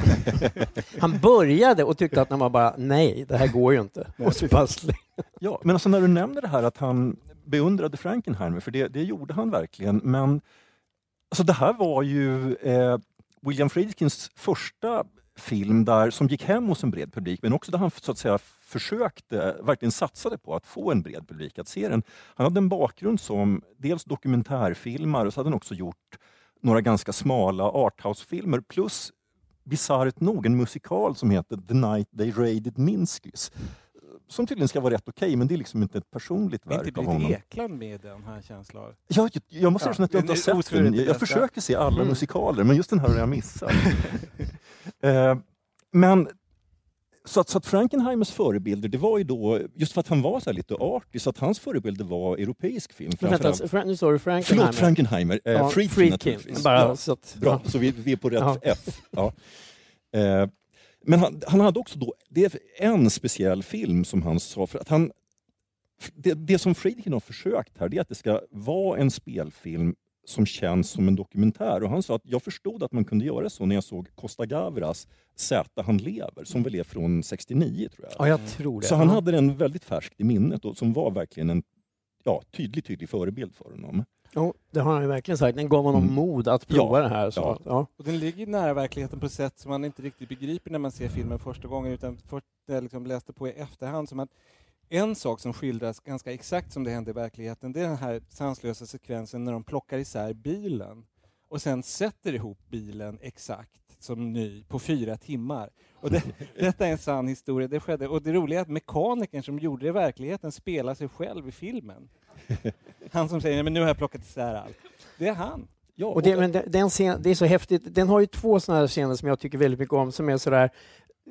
*laughs* Han började och tyckte att han var bara nej, det här går ju inte. Bara slä- Ja, men alltså när du nämner det här att han beundrade Frankenheimer, för det, det gjorde han verkligen, men alltså det här var ju eh, William Friedkins första film där, som gick hem hos en bred publik, men också där han så att säga försökte, verkligen satsade på att få en bred publik att se den. Han hade en bakgrund som dels dokumentärfilmare och så hade han också gjort några ganska smala arthouse-filmer plus bisarrt nog en musikal som heter The Night They Raided Minskys. Som tydligen ska vara rätt okej, men det är liksom inte ett personligt Är inte verk av honom. Ekland med den, har jag en känsla av. Jag, jag, jag måste Ja, erkänna att jag inte har sett den. Jag, jag försöker se alla Mm. musikaler, men just den här har jag missat. *laughs* eh, men så att, så att Frankenheimers förebilder, det var ju då, just för att han var så här lite artig, så att hans förebilder var europeisk film. Men vänta, framförallt. Fra- nu sa du Frankenheimer. Förlåt, Frankenheimer. Eh, Ja, Friedkin, Friedkin, naturligtvis. bara ja, så att- bra, ja. så vi, vi är på rätt Ja. F. Ja. *laughs* Eh, men han, han hade också då, det är en speciell film som han sa, för att han, det, det som Friedkin har försökt här, det är att det ska vara en spelfilm som känns som en dokumentär. Och han sa att jag förstod att man kunde göra så när jag såg Costa Gavras Z han lever, som väl är från 69 tror jag. Ja, jag tror det. Så han hade den väldigt färskt i minnet och som var verkligen en ja, tydlig, tydlig förebild för honom. Jo, det har han ju verkligen sagt. Den gav honom Mm. mod att prova Ja, det här. Så, ja. ja. Och den ligger nära verkligheten på ett sätt som man inte riktigt begriper när man ser filmen första gången, utan först jag liksom läste på i efterhand. Som att en sak som skildras ganska exakt som det hände i verkligheten, det är den här sanslösa sekvensen när de plockar isär bilen och sen sätter ihop bilen exakt som ny på fyra timmar. Och det, *laughs* detta är en sann historia. Det skedde. Och det roliga är att mekanikern som gjorde det i verkligheten spelar sig själv i filmen. *laughs* Han som säger "Nej, men nu har jag plockat isär allt. Det är han. Ja, Och det, men den scen, det är så häftigt. Den har ju två sådana här scener som jag tycker väldigt mycket om som är sådär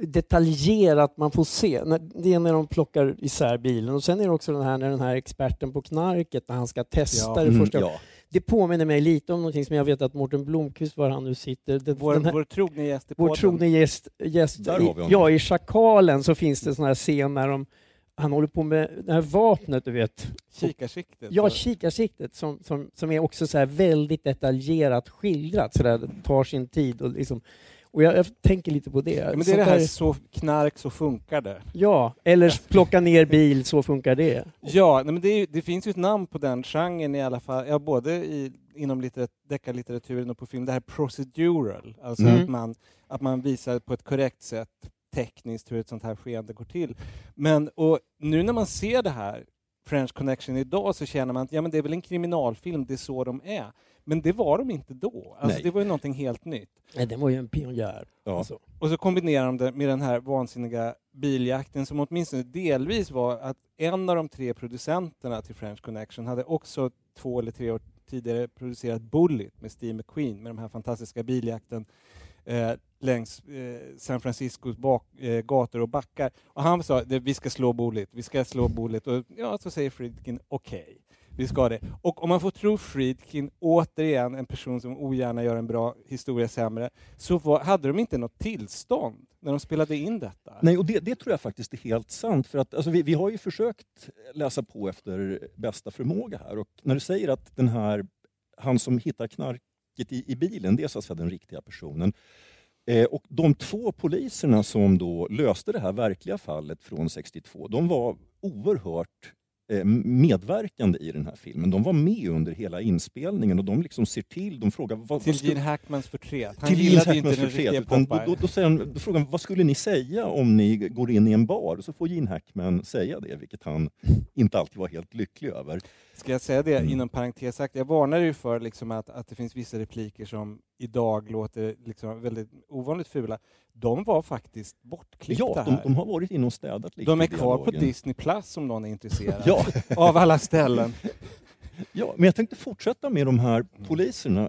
detaljerat man får se. Det är när de plockar isär bilen och sen är det också den här när den här experten på knarket när han ska testa Ja. det Mm, första ja. Det påminner mig lite om någonting som jag vet att Mårten Blomqvist, var han nu sitter, den, Vår, den här, vår trogne gäst i vår podden. trogne gäst, gäst Där har i, vi honom. ja, i Schakalen så finns det sån här scen när de, han håller på med det här vapnet, du vet. Kikarsiktet. Ja, kikarsiktet som, som, som är också så väldigt detaljerat skildrat, så där, det tar sin tid. Och, liksom, och jag, jag tänker lite på det. Ja, men det är Sånt det här där- så knark så funkar det. Ja, eller plocka ner bil, så funkar det. Ja, men det, är, det finns ju ett namn på den genren i alla fall, ja, både i, inom litterat, deckarlitteraturen och på film, det här procedural, alltså Mm. att, man, att man visar på ett korrekt sätt tekniskt hur ett sånt här skeende går till. Men och nu när man ser det här, French Connection idag, så känner man att ja, men det är väl en kriminalfilm, det är så de är. Men det var de inte då. Alltså, Nej. det var ju någonting helt nytt. Nej, den var ju en pionjär. Ja. Alltså. Och så kombinerar de det med den här vansinniga biljakten som åtminstone delvis var att en av de tre producenterna till French Connection hade också två eller tre år tidigare producerat Bullet med Steve McQueen med de här fantastiska biljakten eh, längs eh, San Franciscos bak, eh, gator och backar. Och han sa att vi ska slå Bolit, vi ska slå Bolit. Och ja, så säger Friedkin okej. Vi ska det. Och om man får tro Friedkin, återigen en person som ogärna gör en bra historia sämre, så var, hade de inte något tillstånd när de spelade in detta. Nej, och det, det tror jag faktiskt är helt sant. För att, alltså, vi, vi har ju försökt läsa på efter bästa förmåga här. Och när du säger att den här, han som hittar knarket i, i bilen, det är så att säga den riktiga personen. Eh, och de två poliserna som då löste det här verkliga fallet från 62, de var oerhört eh, medverkande i den här filmen. De var med under hela inspelningen och de liksom ser till, de frågar... Vad, Till vad skulle- Gene Hackmans förtret. Han till Gene Hackmans förtret. då, då, då, säger han, då frågar han, vad skulle ni säga om ni går in i en bar? Och så får Gene Hackman säga det, vilket han inte alltid var helt lycklig över. Ska jag säga det Mm. inom parentes sagt, jag varnar ju för liksom att, att det finns vissa repliker som idag låter liksom väldigt ovanligt fula. De var faktiskt bortklippta Ja, de, här. de har varit inne och städat lite De är kvar på. Disney Plus om någon är intresserad. *laughs* Ja. Av alla ställen. Ja, men jag tänkte fortsätta med de här poliserna.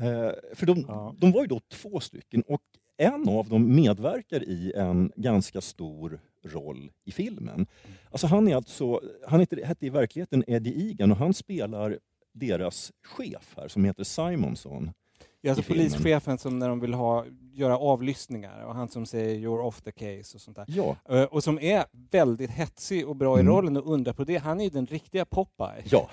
Eh, för de, Ja. de var ju då två stycken och en av dem medverkar i en ganska stor roll i filmen. Alltså han är alltså, han heter, hette i verkligheten Eddie Egan och han spelar deras chef här som heter Simonson. Ja, alltså polischefen som när de vill ha, göra avlyssningar och han som säger “you're off the case” och sånt där. Ja, Eh, Och som är väldigt hetsig och bra Mm. i rollen och undrar på det. Han är ju den riktiga Popeye. ja.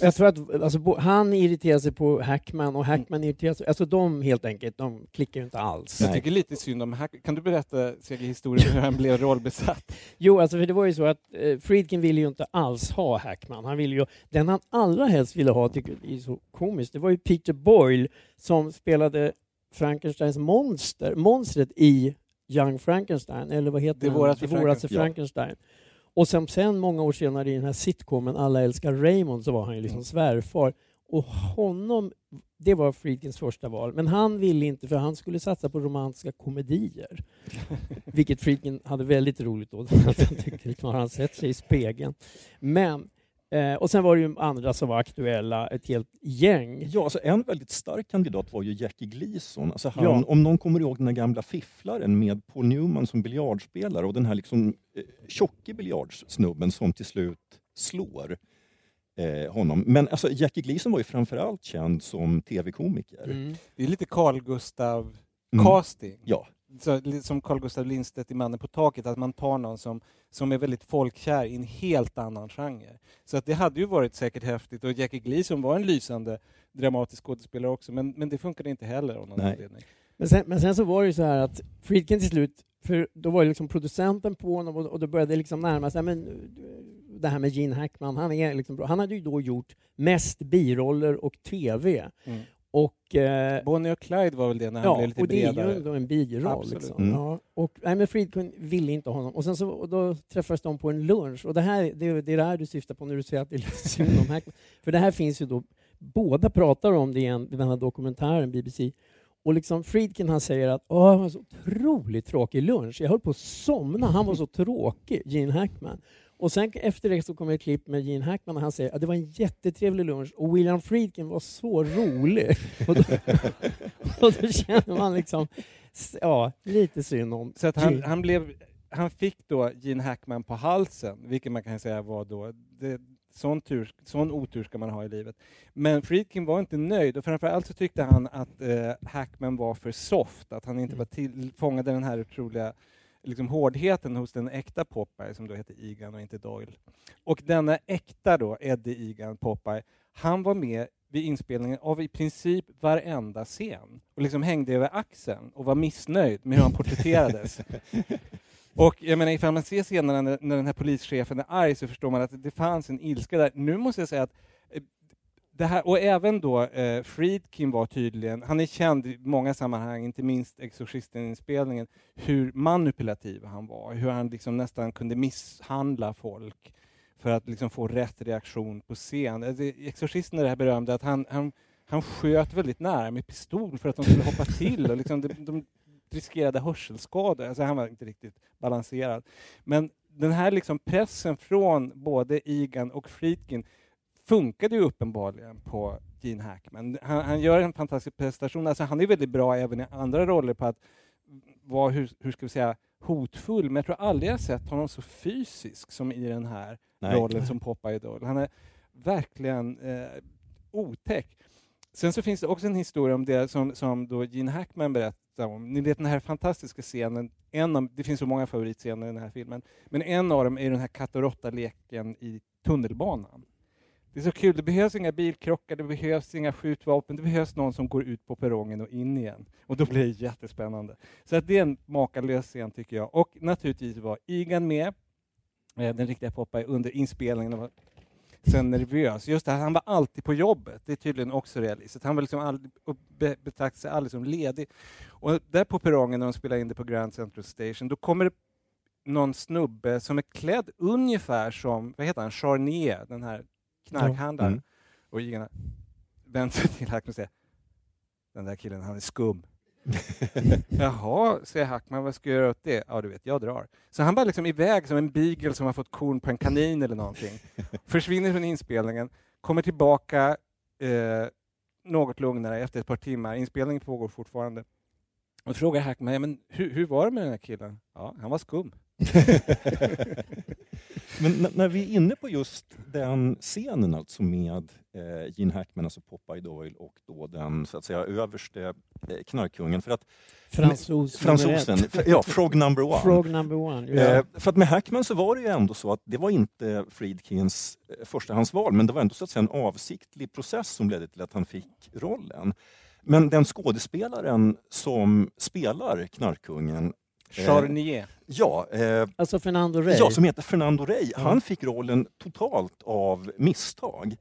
Jag tror att alltså, han irriterar sig på Hackman och Hackman irriterar sig... Alltså de helt enkelt, de klickar ju inte alls. Jag tycker lite synd om Hack. Kan du berätta, Seger, historien hur han blev rollbesatt? *laughs* Jo, alltså för det var ju så att eh, Friedkin ville ju inte alls ha Hackman. Han ville ju, den han allra helst ville ha, tycker jag är så komiskt, det var ju Peter Boyle som spelade Frankensteins monster, monstret i Young Frankenstein, eller vad heter Det våras för Frankenstein. Och sen, sen många år senare i den här sitcomen Alla älskar Raymond så var han ju liksom svärfar. Och honom, det var Friedkins första val. Men han ville inte för han skulle satsa på romantiska komedier. *laughs* Vilket Friedkin hade väldigt roligt åt. Han *laughs* tyckte liksom, har han sett sig i spegeln. Men, eh, och sen var det ju andra som var aktuella, ett helt gäng. Ja, alltså en väldigt stark kandidat var ju Jackie Gleason. Alltså han, Ja. Om någon kommer ihåg den här gamla fifflaren med Paul Newman som biljardspelare och den här liksom, eh, tjocke biljardsnubben som till slut slår eh, honom. Men alltså, Jackie Gleason var ju framförallt känd som tv-komiker. Mm. Det är lite Carl Gustav Mm. casting. Ja, Så, som Carl Gustav Lindstedt i Mannen på taket, att man tar någon som, som är väldigt folkkär i en helt annan genre. Så att det hade ju varit säkert häftigt och Jackie Gleason var en lysande dramatisk skådespelare också, men, men det funkade inte heller av någon Nej. anledning. Men sen, men sen så var det ju så här att Friedkin till slut, för då var ju liksom producenten på honom och, och då började det liksom närma sig, men, det här med Gene Hackman, han, är liksom bra. han hade ju då gjort mest biroller och TV. Mm. Och, eh, Bonnie och Clyde var väl det när han ja, blev lite och det är bredare. ju ändå en biroll. Liksom. Mm. Ja, och, nej, men Friedkin ville inte ha honom. Och sen så, och då träffades de på en lunch. Och det, här, det, det är det här du syftar på när du säger att det är synd om Hackman. För det här finns ju då, båda pratar om det i en- i den här dokumentären, BBC. Och liksom Friedkin han säger att Åh, det var så otroligt tråkig lunch. Jag höll på att somna. Han var så tråkig, Gene Hackman. Och sen efter det så kommer ett klipp med Gene Hackman och han säger att det var en jättetrevlig lunch och William Friedkin var så rolig. *laughs* Och då, *laughs* och då känner man liksom, ja, lite synd om Så att han, han, blev, han fick då Gene Hackman på halsen, vilket man kan säga var då... Det, sån, tur, sån otur ska man ha i livet. Men Friedkin var inte nöjd och framförallt så tyckte han att eh, Hackman var för soft, att han inte var till, fångade den här otroliga liksom, hårdheten hos den äkta Popeye som då heter Egan och inte Doyle. Och denna äkta då, Eddie Egan Popeye, han var med vid inspelningen av i princip varenda scen och liksom hängde över axeln och var missnöjd med hur han porträtterades. *laughs* Och jag menar, ifall man ser scenerna när, när den här polischefen är arg så förstår man att det fanns en ilska där. Nu måste jag säga att eh, det här, och även då eh, Friedkin var tydligen, han är känd i många sammanhang, inte minst Exorcisten-inspelningen, hur manipulativ han var, hur han liksom nästan kunde misshandla folk för att liksom få rätt reaktion på scen. Alltså, Exorcisten är det här berömda att han, han, han sköt väldigt nära med pistol för att de skulle hoppa till och liksom de, de riskerade hörselskador. Alltså han var inte riktigt balanserad. Men den här liksom pressen från både Egan och Friedkin funkade ju uppenbarligen på Gene Hackman. Han, han gör en fantastisk prestation. Alltså han är väldigt bra även i andra roller på att vara, hur, hur ska vi säga, hotfull. Men jag tror aldrig jag sett honom så fysisk som i den här Nej. rollen *laughs* som Popeye Doll. Han är verkligen eh, otäck. Sen så finns det också en historia om det som, som då Gene Hackman berättar om. Ni vet den här fantastiska scenen, en av, det finns så många favoritscener i den här filmen, men en av dem är den här katt och råtta-leken i tunnelbanan. Det är så kul, det behövs inga bilkrockar, det behövs inga skjutvapen, det behövs någon som går ut på perrongen och in igen. Och då blir det jättespännande. Så att det är en makalös scen tycker jag. Och naturligtvis var Egan med, eh, den riktiga Popeye, under inspelningen. och var sen nervös. Just det, här, han var alltid på jobbet. Det är tydligen också realistiskt. Han var liksom aldrig, be, betraktade sig aldrig som ledig. Och där på perrongen när de spelar in det på Grand Central Station, då kommer det någon snubbe som är klädd ungefär som, vad heter han, Charnier, den här knarkhandlaren. Mm. Och vänder sig till Hackman och säger den där killen, han är skum. *laughs* Jaha, säger Hackman, vad ska jag göra åt det? Ja, du vet, jag drar. Så han bara liksom iväg som en beagle som har fått korn på en kanin eller någonting. *laughs* Försvinner från inspelningen, kommer tillbaka eh, något lugnare efter ett par timmar. Inspelningen pågår fortfarande. Och frågar Hackman, ja, men hur, hur var det med den här killen? Ja, han var skum. *laughs* Men när vi är inne på just den scenen alltså med eh, Gene Hackman, alltså Popeye Doyle och då den så att säga överste eh, knarkkungen. För att, Fransos fransosen, ja, Frog number one. Frog number one. Ja. Eh, för att med Hackman så var det ju ändå så att det var inte Friedkins eh, förstahandsval, men det var ändå så att säga en avsiktlig process som ledde till att han fick rollen. Men den skådespelaren som spelar knarkkungen Charnier. Ja, eh, Alltså Fernando Rey. Ja, som heter Fernando Rey. Han fick rollen totalt av misstag.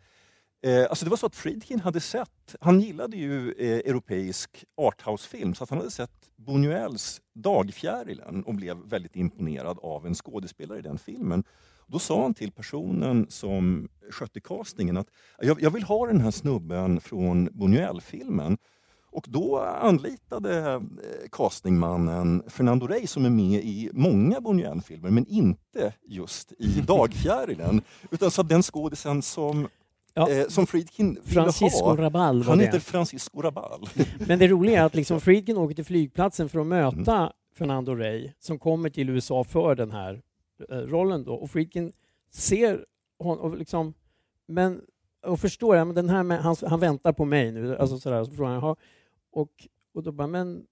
Eh, alltså det var så att Friedkin hade sett, han gillade ju eh, europeisk arthouse-film, så att han hade sett Buñuels Dagfjärilen och blev väldigt imponerad av en skådespelare i den filmen. Då sa han till personen som skötte castingen att jag, jag vill ha den här snubben från Buñuel-filmen. Och då anlitade eh, castingmannen Fernando Rey som är med i många Buñuel-filmer men inte just i *laughs* Dagfjärilen. Utan så den skådisen som, Ja. eh, som Friedkin ville Francisco ha, Rabal var han det. heter Francisco Rabal. *laughs* Men det roliga är att liksom Friedkin åker till flygplatsen för att möta Fernando Rey som kommer till USA för den här eh, rollen då. Och Friedkin ser honom och liksom, men och förstår den här han, han väntar på mig nu, alltså sådär, så frågar han. Och, och då bara, men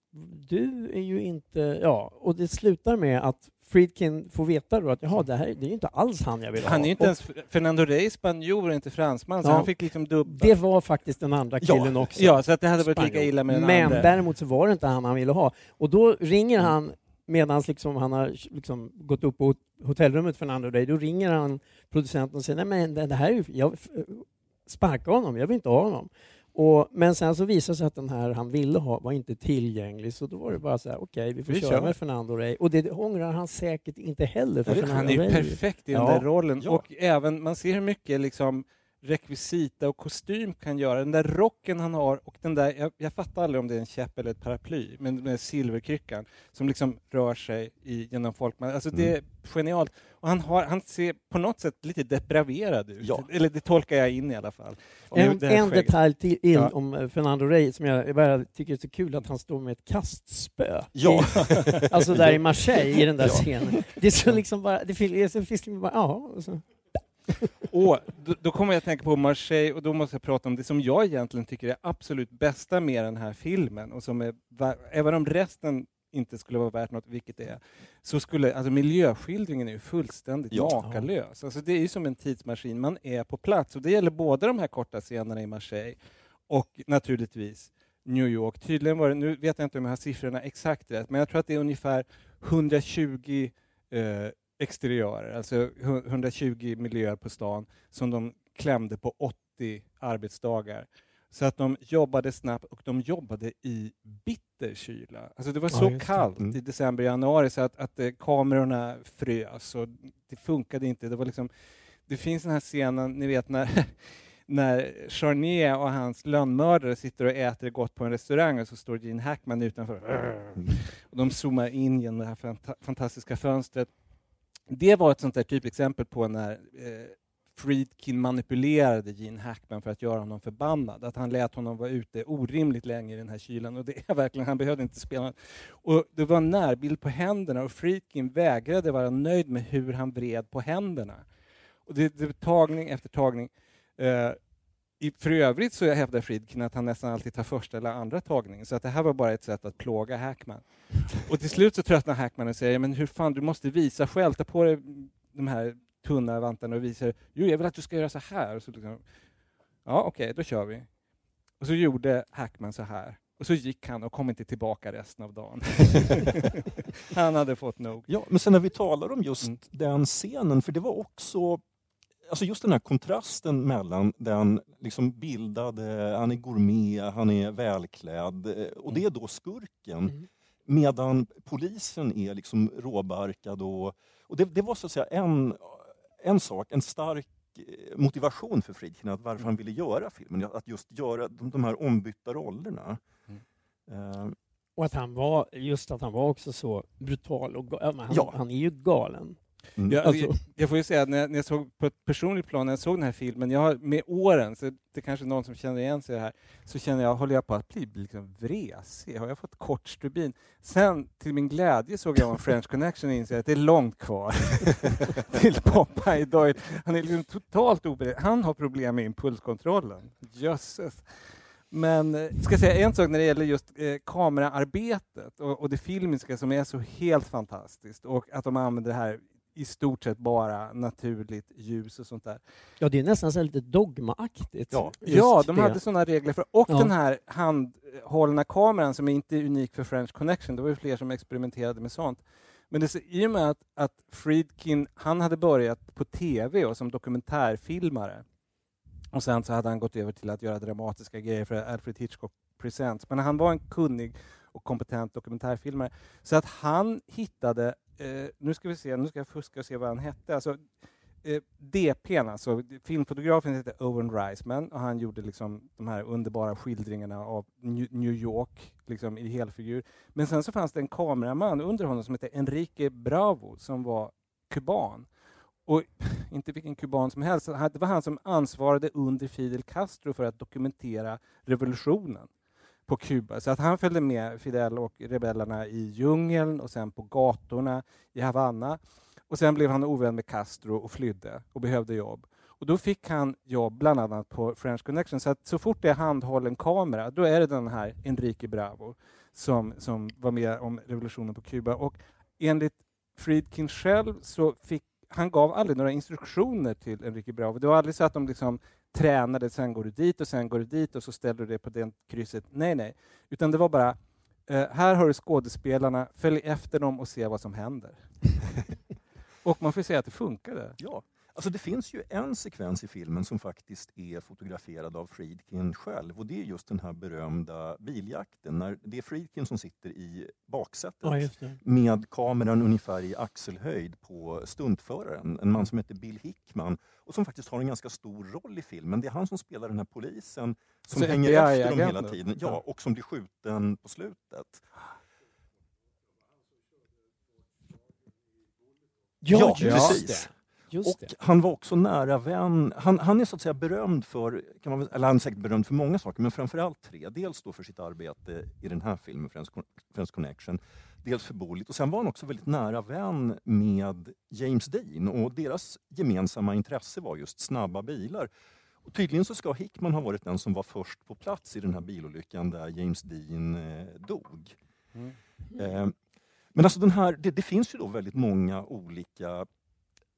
du är ju inte, ja, och det slutar med att Friedkin får veta då att jaha, det här det är ju inte alls han jag vill ha. Han är ju inte Och ens, Fernando Rey spanjor inte fransman, så Ja. han fick liksom dubbla. det var faktiskt den andra killen också. Ja, så att det hade varit lika Spanjor. illa med den Men andra. däremot så var det inte han han ville ha. Och då ringer han medan liksom han har liksom gått upp på hotellrummet Fernando Rey, då ringer han producenten och säger nej men det, här är ju, jag sparkar honom, jag vill inte ha honom. Och, men sen så visade det sig att den här han ville ha var inte tillgänglig, så då var det bara så här, okej, okay, vi får Vi köra kör. med Fernando Rey. Och det ångrar han säkert inte heller, för Han är ju perfekt i den Ja. där rollen. Ja. Och även, man ser hur mycket liksom rekvisita och kostym kan göra. Den där rocken han har och den där, jag, jag fattar aldrig om det är en käpp eller ett paraply, men den där silverkryckan som liksom rör sig i, genom folk. Alltså det är genialt. Och han, har, han ser på något sätt lite depraverad ut. Eller det tolkar jag in i alla fall. En, en detalj till in Ja. om eh, Fernando Rey som jag bara tycker är så kul att han står med ett kastspö. Ja. I, *laughs* alltså där i Marseille i den där Ja. scenen. Det är så liksom bara, det finns, det finns liksom bara, ja. och så. Och då, då kommer jag att tänka på Marseille och då måste jag prata om det som jag egentligen tycker är absolut bästa med den här filmen och som är, även om resten inte skulle vara värt något, vilket det är, så skulle, alltså miljöskildringen är ju fullständigt Ja. makalös. Alltså det är ju som en tidsmaskin, man är på plats och det gäller både de här korta scenerna i Marseille och naturligtvis New York. Tydligen var det, nu vet jag inte om jag har siffrorna exakt rätt, men jag tror att det är ungefär 120 eh, exteriörer, alltså hu- 120 miljöer på stan som de klämde på 80 arbetsdagar. Så att de jobbade snabbt och de jobbade i bitter kyla. Alltså det var Ja, så det. kallt Mm. i december, januari så att, att eh, kamerorna frös och det funkade inte. Det var liksom, det finns den här scenen, ni vet när *laughs* när Charnier och hans lönnmördare sitter och äter gott på en restaurang och så står Gene Hackman utanför. Och de zoomar in genom det här fanta- fantastiska fönstret. Det var ett sånt där typexempel på när eh, Friedkin manipulerade Gene Hackman för att göra honom förbannad. Att han lät honom vara ute orimligt länge i den här kylan. Och det är verkligen, han behövde inte spela. Och det var en närbild på händerna och Friedkin vägrade vara nöjd med hur han vred på händerna. Och det, det var tagning efter tagning. Eh, i, för övrigt så hävdar Friedkin att han nästan alltid tar första eller andra tagningen, så att det här var bara ett sätt att plåga Hackman. Och till slut så tröttnar Hackman och säger, men hur fan, du måste visa själv, ta på dig de här tunna vantarna och visa, jo jag vill att du ska göra så här. Så liksom, ja okej, då kör vi. Och så gjorde Hackman så här. Och så gick han och kom inte tillbaka resten av dagen. *laughs* han hade fått nog. Ja, men sen när vi talar om just Mm. den scenen, för det var också Alltså just den här kontrasten mellan den liksom bildade, han är gourmet, han är välklädd eh, och det är då skurken. Mm. Medan polisen är liksom råbarkad och, och det, det var så att säga en, en sak, en stark eh, motivation för Friedkin att varför han ville göra filmen, att just göra de, de här ombytta rollerna. Eh, Och att han var, just att han var också så brutal och ga- ja, men han, Ja. han är ju galen. Mm. Jag, Alltså- jag, får ju säga att när jag, när jag såg på ett personligt plan, när jag såg den här filmen, jag har, med åren, så det är kanske någon som känner igen sig i det här, så känner jag, håller jag på att bli liksom vresig? Har jag fått kort stubin? Sen, till min glädje, såg jag en French Connection och insåg att det är långt kvar *laughs* till Popeye Doyle. Han är liksom totalt oberedd. Han har problem med impulskontrollen. Jösses. Men eh, ska säga en sak när det gäller just eh, kameraarbetet och, och det filmiska som är så helt fantastiskt och att de använder det här i stort sett bara naturligt ljus och sånt där. Ja, det är nästan så lite dogmaaktigt. Ja. Ja, de det. hade sådana regler för och Ja. den här handhållna kameran som är inte unik för French Connection, det var ju fler som experimenterade med sånt. Men det, är så- i och med att, att Friedkin, han hade börjat på TV och som dokumentärfilmare och sen så hade han gått över till att göra dramatiska grejer för Alfred Hitchcock Presents. Men han var en kunnig och kompetent dokumentärfilmare. Så att han hittade, eh, nu ska vi se, nu ska jag fuska och se vad han hette. Alltså, eh, DPn, alltså filmfotografen heter Owen Reisman och han gjorde liksom de här underbara skildringarna av New York liksom i helfigur. Men sen så fanns det en kameraman under honom som hette Enrique Bravo som var kuban. Och *laughs* inte vilken kuban som helst, det var han som ansvarade under Fidel Castro för att dokumentera revolutionen på Kuba. Så att han följde med Fidel och rebellerna i djungeln och sen på gatorna i Havanna. Och sen blev han ovän med Castro och flydde och behövde jobb. Och då fick han jobb bland annat på French Connection. Så att så fort det är handhållen kamera, då är det den här Enrique Bravo som, som var med om revolutionen på Kuba. Och enligt Friedkin själv så fick han gav aldrig några instruktioner till Enrique Bravo. Det var aldrig så att de liksom tränade, sen går du dit och sen går du dit och så ställer du det på det krysset. Nej, nej. Utan det var bara Eh, här har du skådespelarna, följ efter dem och se vad som händer. *laughs* och man får säga att det funkade. Ja, alltså det finns ju en sekvens i filmen som faktiskt är fotograferad av Friedkin själv och det är just den här berömda biljakten. När det är Friedkin som sitter i baksätet Ja, med kameran ungefär i axelhöjd på stuntföraren, en man som heter Bill Hickman och som faktiskt har en ganska stor roll i filmen. Det är han som spelar den här polisen som Så hänger efter dem hela tiden ja, och som blir skjuten på slutet. Ja, Ja, just precis. Just och det. han var också nära vän. Han, han är så att säga berömd för, kan man, eller han är säkert berömd för många saker, men framförallt tre. Dels då för sitt arbete i den här filmen, Friends, Con- Friends Connection. Dels för Bullitt och sen var han också väldigt nära vän med James Dean och deras gemensamma intresse var just snabba bilar. Och tydligen så ska Hickman ha varit den som var först på plats i den här bilolyckan där James Dean eh, dog. Eh, men alltså den här, det, det finns ju då väldigt många olika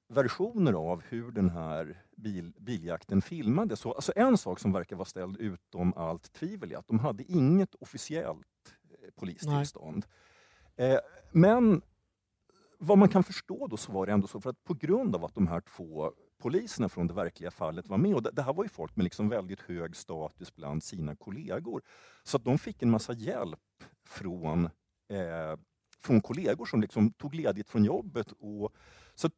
versioner av hur den här bil, biljakten filmades. Så, alltså en sak som verkar vara ställd utom allt tvivel är att de hade inget officiellt eh, polistillstånd. Eh, men vad man kan förstå då så var det ändå så för att på grund av att de här två poliserna från det verkliga fallet var med och det, här var ju folk med liksom väldigt hög status bland sina kollegor. Så att de fick en massa hjälp från, eh, från kollegor som liksom tog ledigt från jobbet. Och, så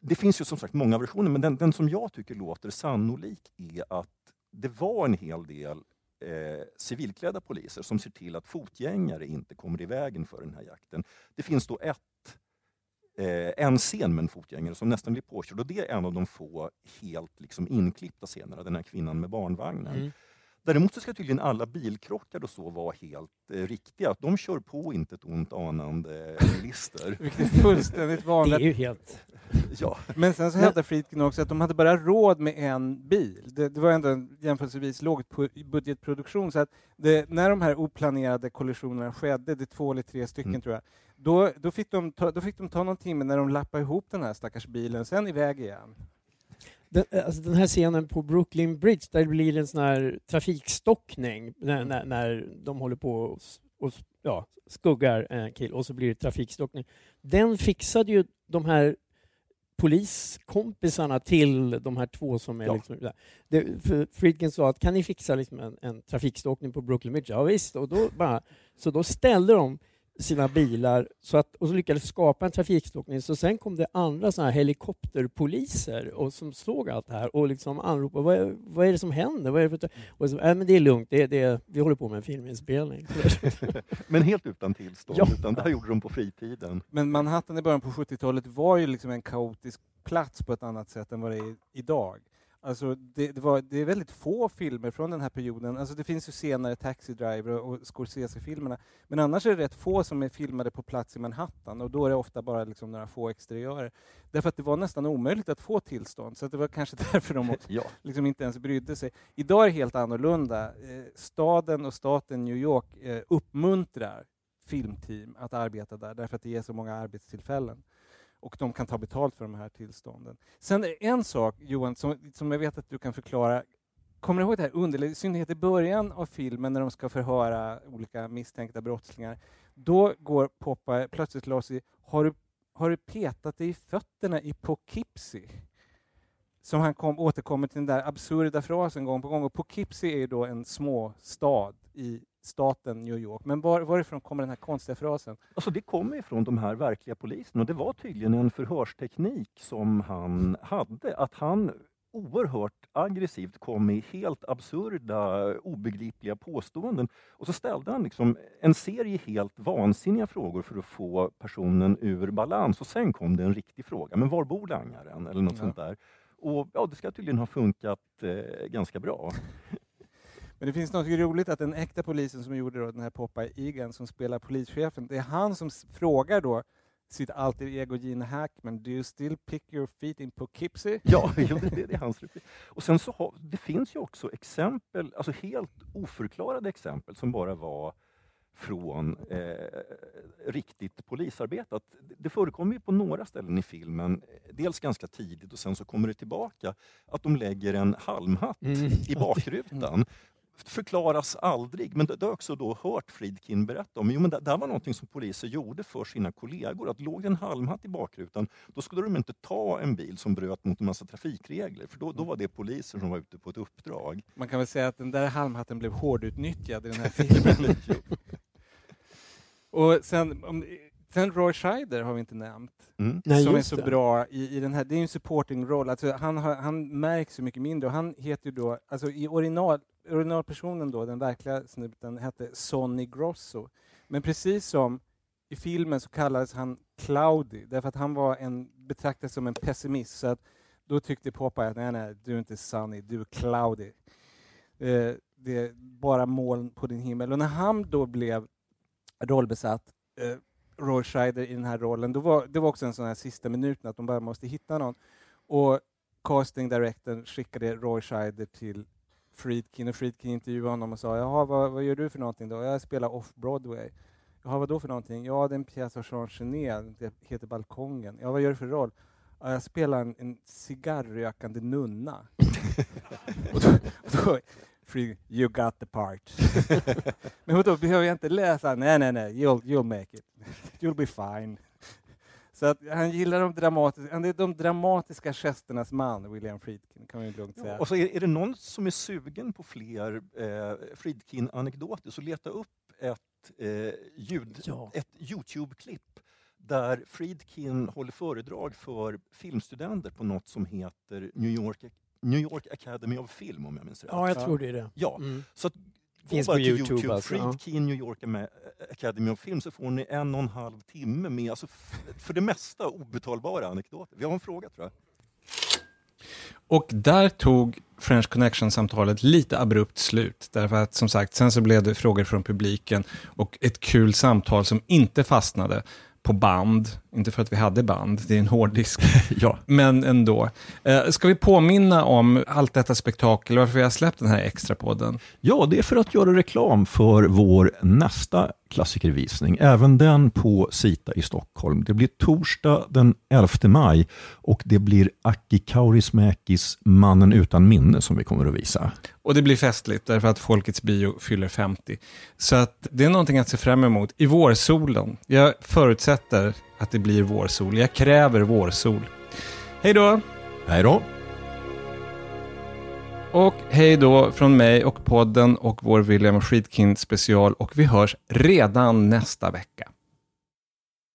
det finns ju som sagt många versioner, men den, den som jag tycker låter sannolik är att det var en hel del eh, civilklädda poliser som ser till att fotgängare inte kommer i vägen för den här jakten. Det finns då ett, eh, en scen med en fotgängare som nästan blir påkörd och det är en av de få helt liksom, inklippta scenerna, den här kvinnan med barnvagnen. Mm. Däremot så ska tydligen alla bilkrockar och så vara helt eh, riktiga. Att de kör på inte ett ont anande bilister. *laughs* Vilket är fullständigt Det är vanligt. ju helt... ja. Men sen så hävdar Friedkin också att de hade bara råd med en bil. Det, det var ändå en jämförelsevis låg budgetproduktion. Så att det, när de här oplanerade kollisionerna skedde, det är två eller tre stycken Mm. tror jag, då, då, fick de ta, då fick de ta någon timme när de lappade ihop den här stackars bilen, sen iväg igen. Den, alltså den här scenen på Brooklyn Bridge där det blir en sån här trafikstockning när, när, när de håller på och, och ja, skuggar en kille och så blir det trafikstockning. Den fixade ju de här poliskompisarna till de här två som är Ja. liksom, det, för Friedkin sa att kan ni fixa liksom en, en trafikstockning på Brooklyn Bridge? Ja visst, och då bara, så då ställde de sina bilar så att, och så lyckades skapa en trafikstockning. Så sen kom det andra såna här helikopterpoliser och som såg allt det här och liksom anropade vad är, vad är det som händer? Vad är det för, och så, äh, men det är lugnt, det, det, vi håller på med en filminspelning. *laughs* Men helt utan tillstånd, Ja. utan det här gjorde de på fritiden. Men Manhattan i början på 70-talet var ju liksom en kaotisk plats på ett annat sätt än vad det är idag. Alltså det, det, var, det är väldigt få filmer från den här perioden. Alltså det finns ju senare Taxi Driver och Scorsese-filmerna. Men annars är det rätt få som är filmade på plats i Manhattan och då är det ofta bara liksom några få exteriörer. Därför att det var nästan omöjligt att få tillstånd, så det var kanske *laughs* därför de också Ja. liksom inte ens brydde sig. Idag är det helt annorlunda. Eh, staden och staten New York eh, uppmuntrar filmteam att arbeta där, därför att det ger så många arbetstillfällen. Och de kan ta betalt för de här tillstånden. Sen är det en sak, Johan, som, som jag vet att du kan förklara. Kommer du ihåg det här underliga, i synnerhet i början av filmen när de ska förhöra olika misstänkta brottslingar. Då går Poppa plötsligt loss i, har du, har du petat dig i fötterna i Poughkeepsie? Som han kom, återkommer till den där absurda frasen gång på gång. Och Poughkeepsie är ju då en småstad i staten New York. Men var, varifrån kommer den här konstiga frasen? Alltså det kommer ifrån de här verkliga poliserna och det var tydligen en förhörsteknik som han hade. Att han oerhört aggressivt kom med helt absurda, obegripliga påståenden. Och så ställde han liksom en serie helt vansinniga frågor för att få personen ur balans. Och sen kom det en riktig fråga. Men var bor langaren? Eller något Ja. sånt där. Och ja, det ska tydligen ha funkat eh, ganska bra. Men det finns något roligt att den äkta polisen som gjorde då, den här Popeye Egan som spelar polischefen, det är han som frågar då sitt alter ego Gene Hackman, do you still pick your feet in Poughkeepsie? *laughs* Ja, jo, det, det, det är hans replik. Och sen så har, det finns ju också exempel, alltså helt oförklarade exempel som bara var från eh, riktigt polisarbete. Att det- förekommer ju på några ställen i filmen, dels ganska tidigt och sen så kommer det tillbaka, att de lägger en halmhatt Mm. i bakrutan förklaras aldrig. Men det, det har jag också då hört Friedkin berätta om. Jo, men det, det var någonting som poliser gjorde för sina kollegor. Att låg det en halmhatt i bakrutan, då skulle de inte ta en bil som bröt mot en massa trafikregler. För då, då var det poliser som var ute på ett uppdrag. Man kan väl säga att den där halmhatten blev hårdutnyttjad i den här *laughs* filmen. *laughs* Och sen, om, sen Roy Scheider har vi inte nämnt. Mm. Nej, som är så det. bra i, i den här, det är ju en supporting roll, alltså han, har, han märks så mycket mindre och han heter ju då, alltså i original, originalpersonen då, den verkliga snuten, hette Sonny Grosso. Men precis som i filmen så kallades han Cloudy, därför att han var en, betraktades som en pessimist, så att då tyckte Popeye att nej, nej, du är inte Sunny, du är Cloudy. Eh, det är bara moln på din himmel. Och när han då blev rollbesatt, eh, Roy Scheider i den här rollen, då var, det var också en sån här sista minuten att de bara måste hitta någon. Och casting directorn skickade Roy Scheider till Friedkin och Friedkin intervjuade honom och sa Jaha, vad, vad gör du för någonting då? Jag spelar off-Broadway. Jaha, vad då för någonting? Ja, det är en pjäs av Jean Genet, det heter Balkongen. Ja, vad gör du för roll? Ja, jag spelar en, en cigarrökande nunna. *laughs* och då, och då you got the part. *laughs* Men då behöver jag inte läsa, nej, nej, nej, you'll, you'll make it. *laughs* You'll be fine. Så att han gillar de dramatiska, han är de dramatiska gesternas man, William Friedkin, kan man ju lugnt säga. Och så är, är det någon som är sugen på fler eh, Friedkin-anekdoter så leta upp ett, eh, ljud, Ja. ett Youtube-klipp där Friedkin håller föredrag för filmstudenter på något som heter New York, New York Academy of Film om jag minns rätt. Ja, jag tror det är det. Ja, Mm. så Finns bara på YouTube Youtube, alltså, ja. Friedkin New York Academy of Film så får ni en och en halv timme med alltså, för det mesta obetalbara anekdoter. Vi har en fråga tror jag. Och där tog French Connection-samtalet lite abrupt slut. Därför att som sagt, sen så blev det frågor från publiken och ett kul samtal som inte fastnade på band. Inte för att vi hade band, det är en hårddisk. *laughs* Ja. Men ändå. Eh, ska vi påminna om allt detta spektakel, varför vi har släppt den här extra podden? Ja, det är för att göra reklam för vår nästa klassikervisning. Även den på Sita i Stockholm. Det blir torsdag den 11 maj och det blir Aki Kaurismäkis Mannen utan minne som vi kommer att visa. Och det blir festligt därför att Folkets bio fyller 50. Så att det är någonting att se fram emot i vårsolen. Jag förutsätter att det blir vårsol. Jag kräver vårsol. Hej då! Hej då! Och hej då från mig och podden och vår William Friedkin special och vi hörs redan nästa vecka.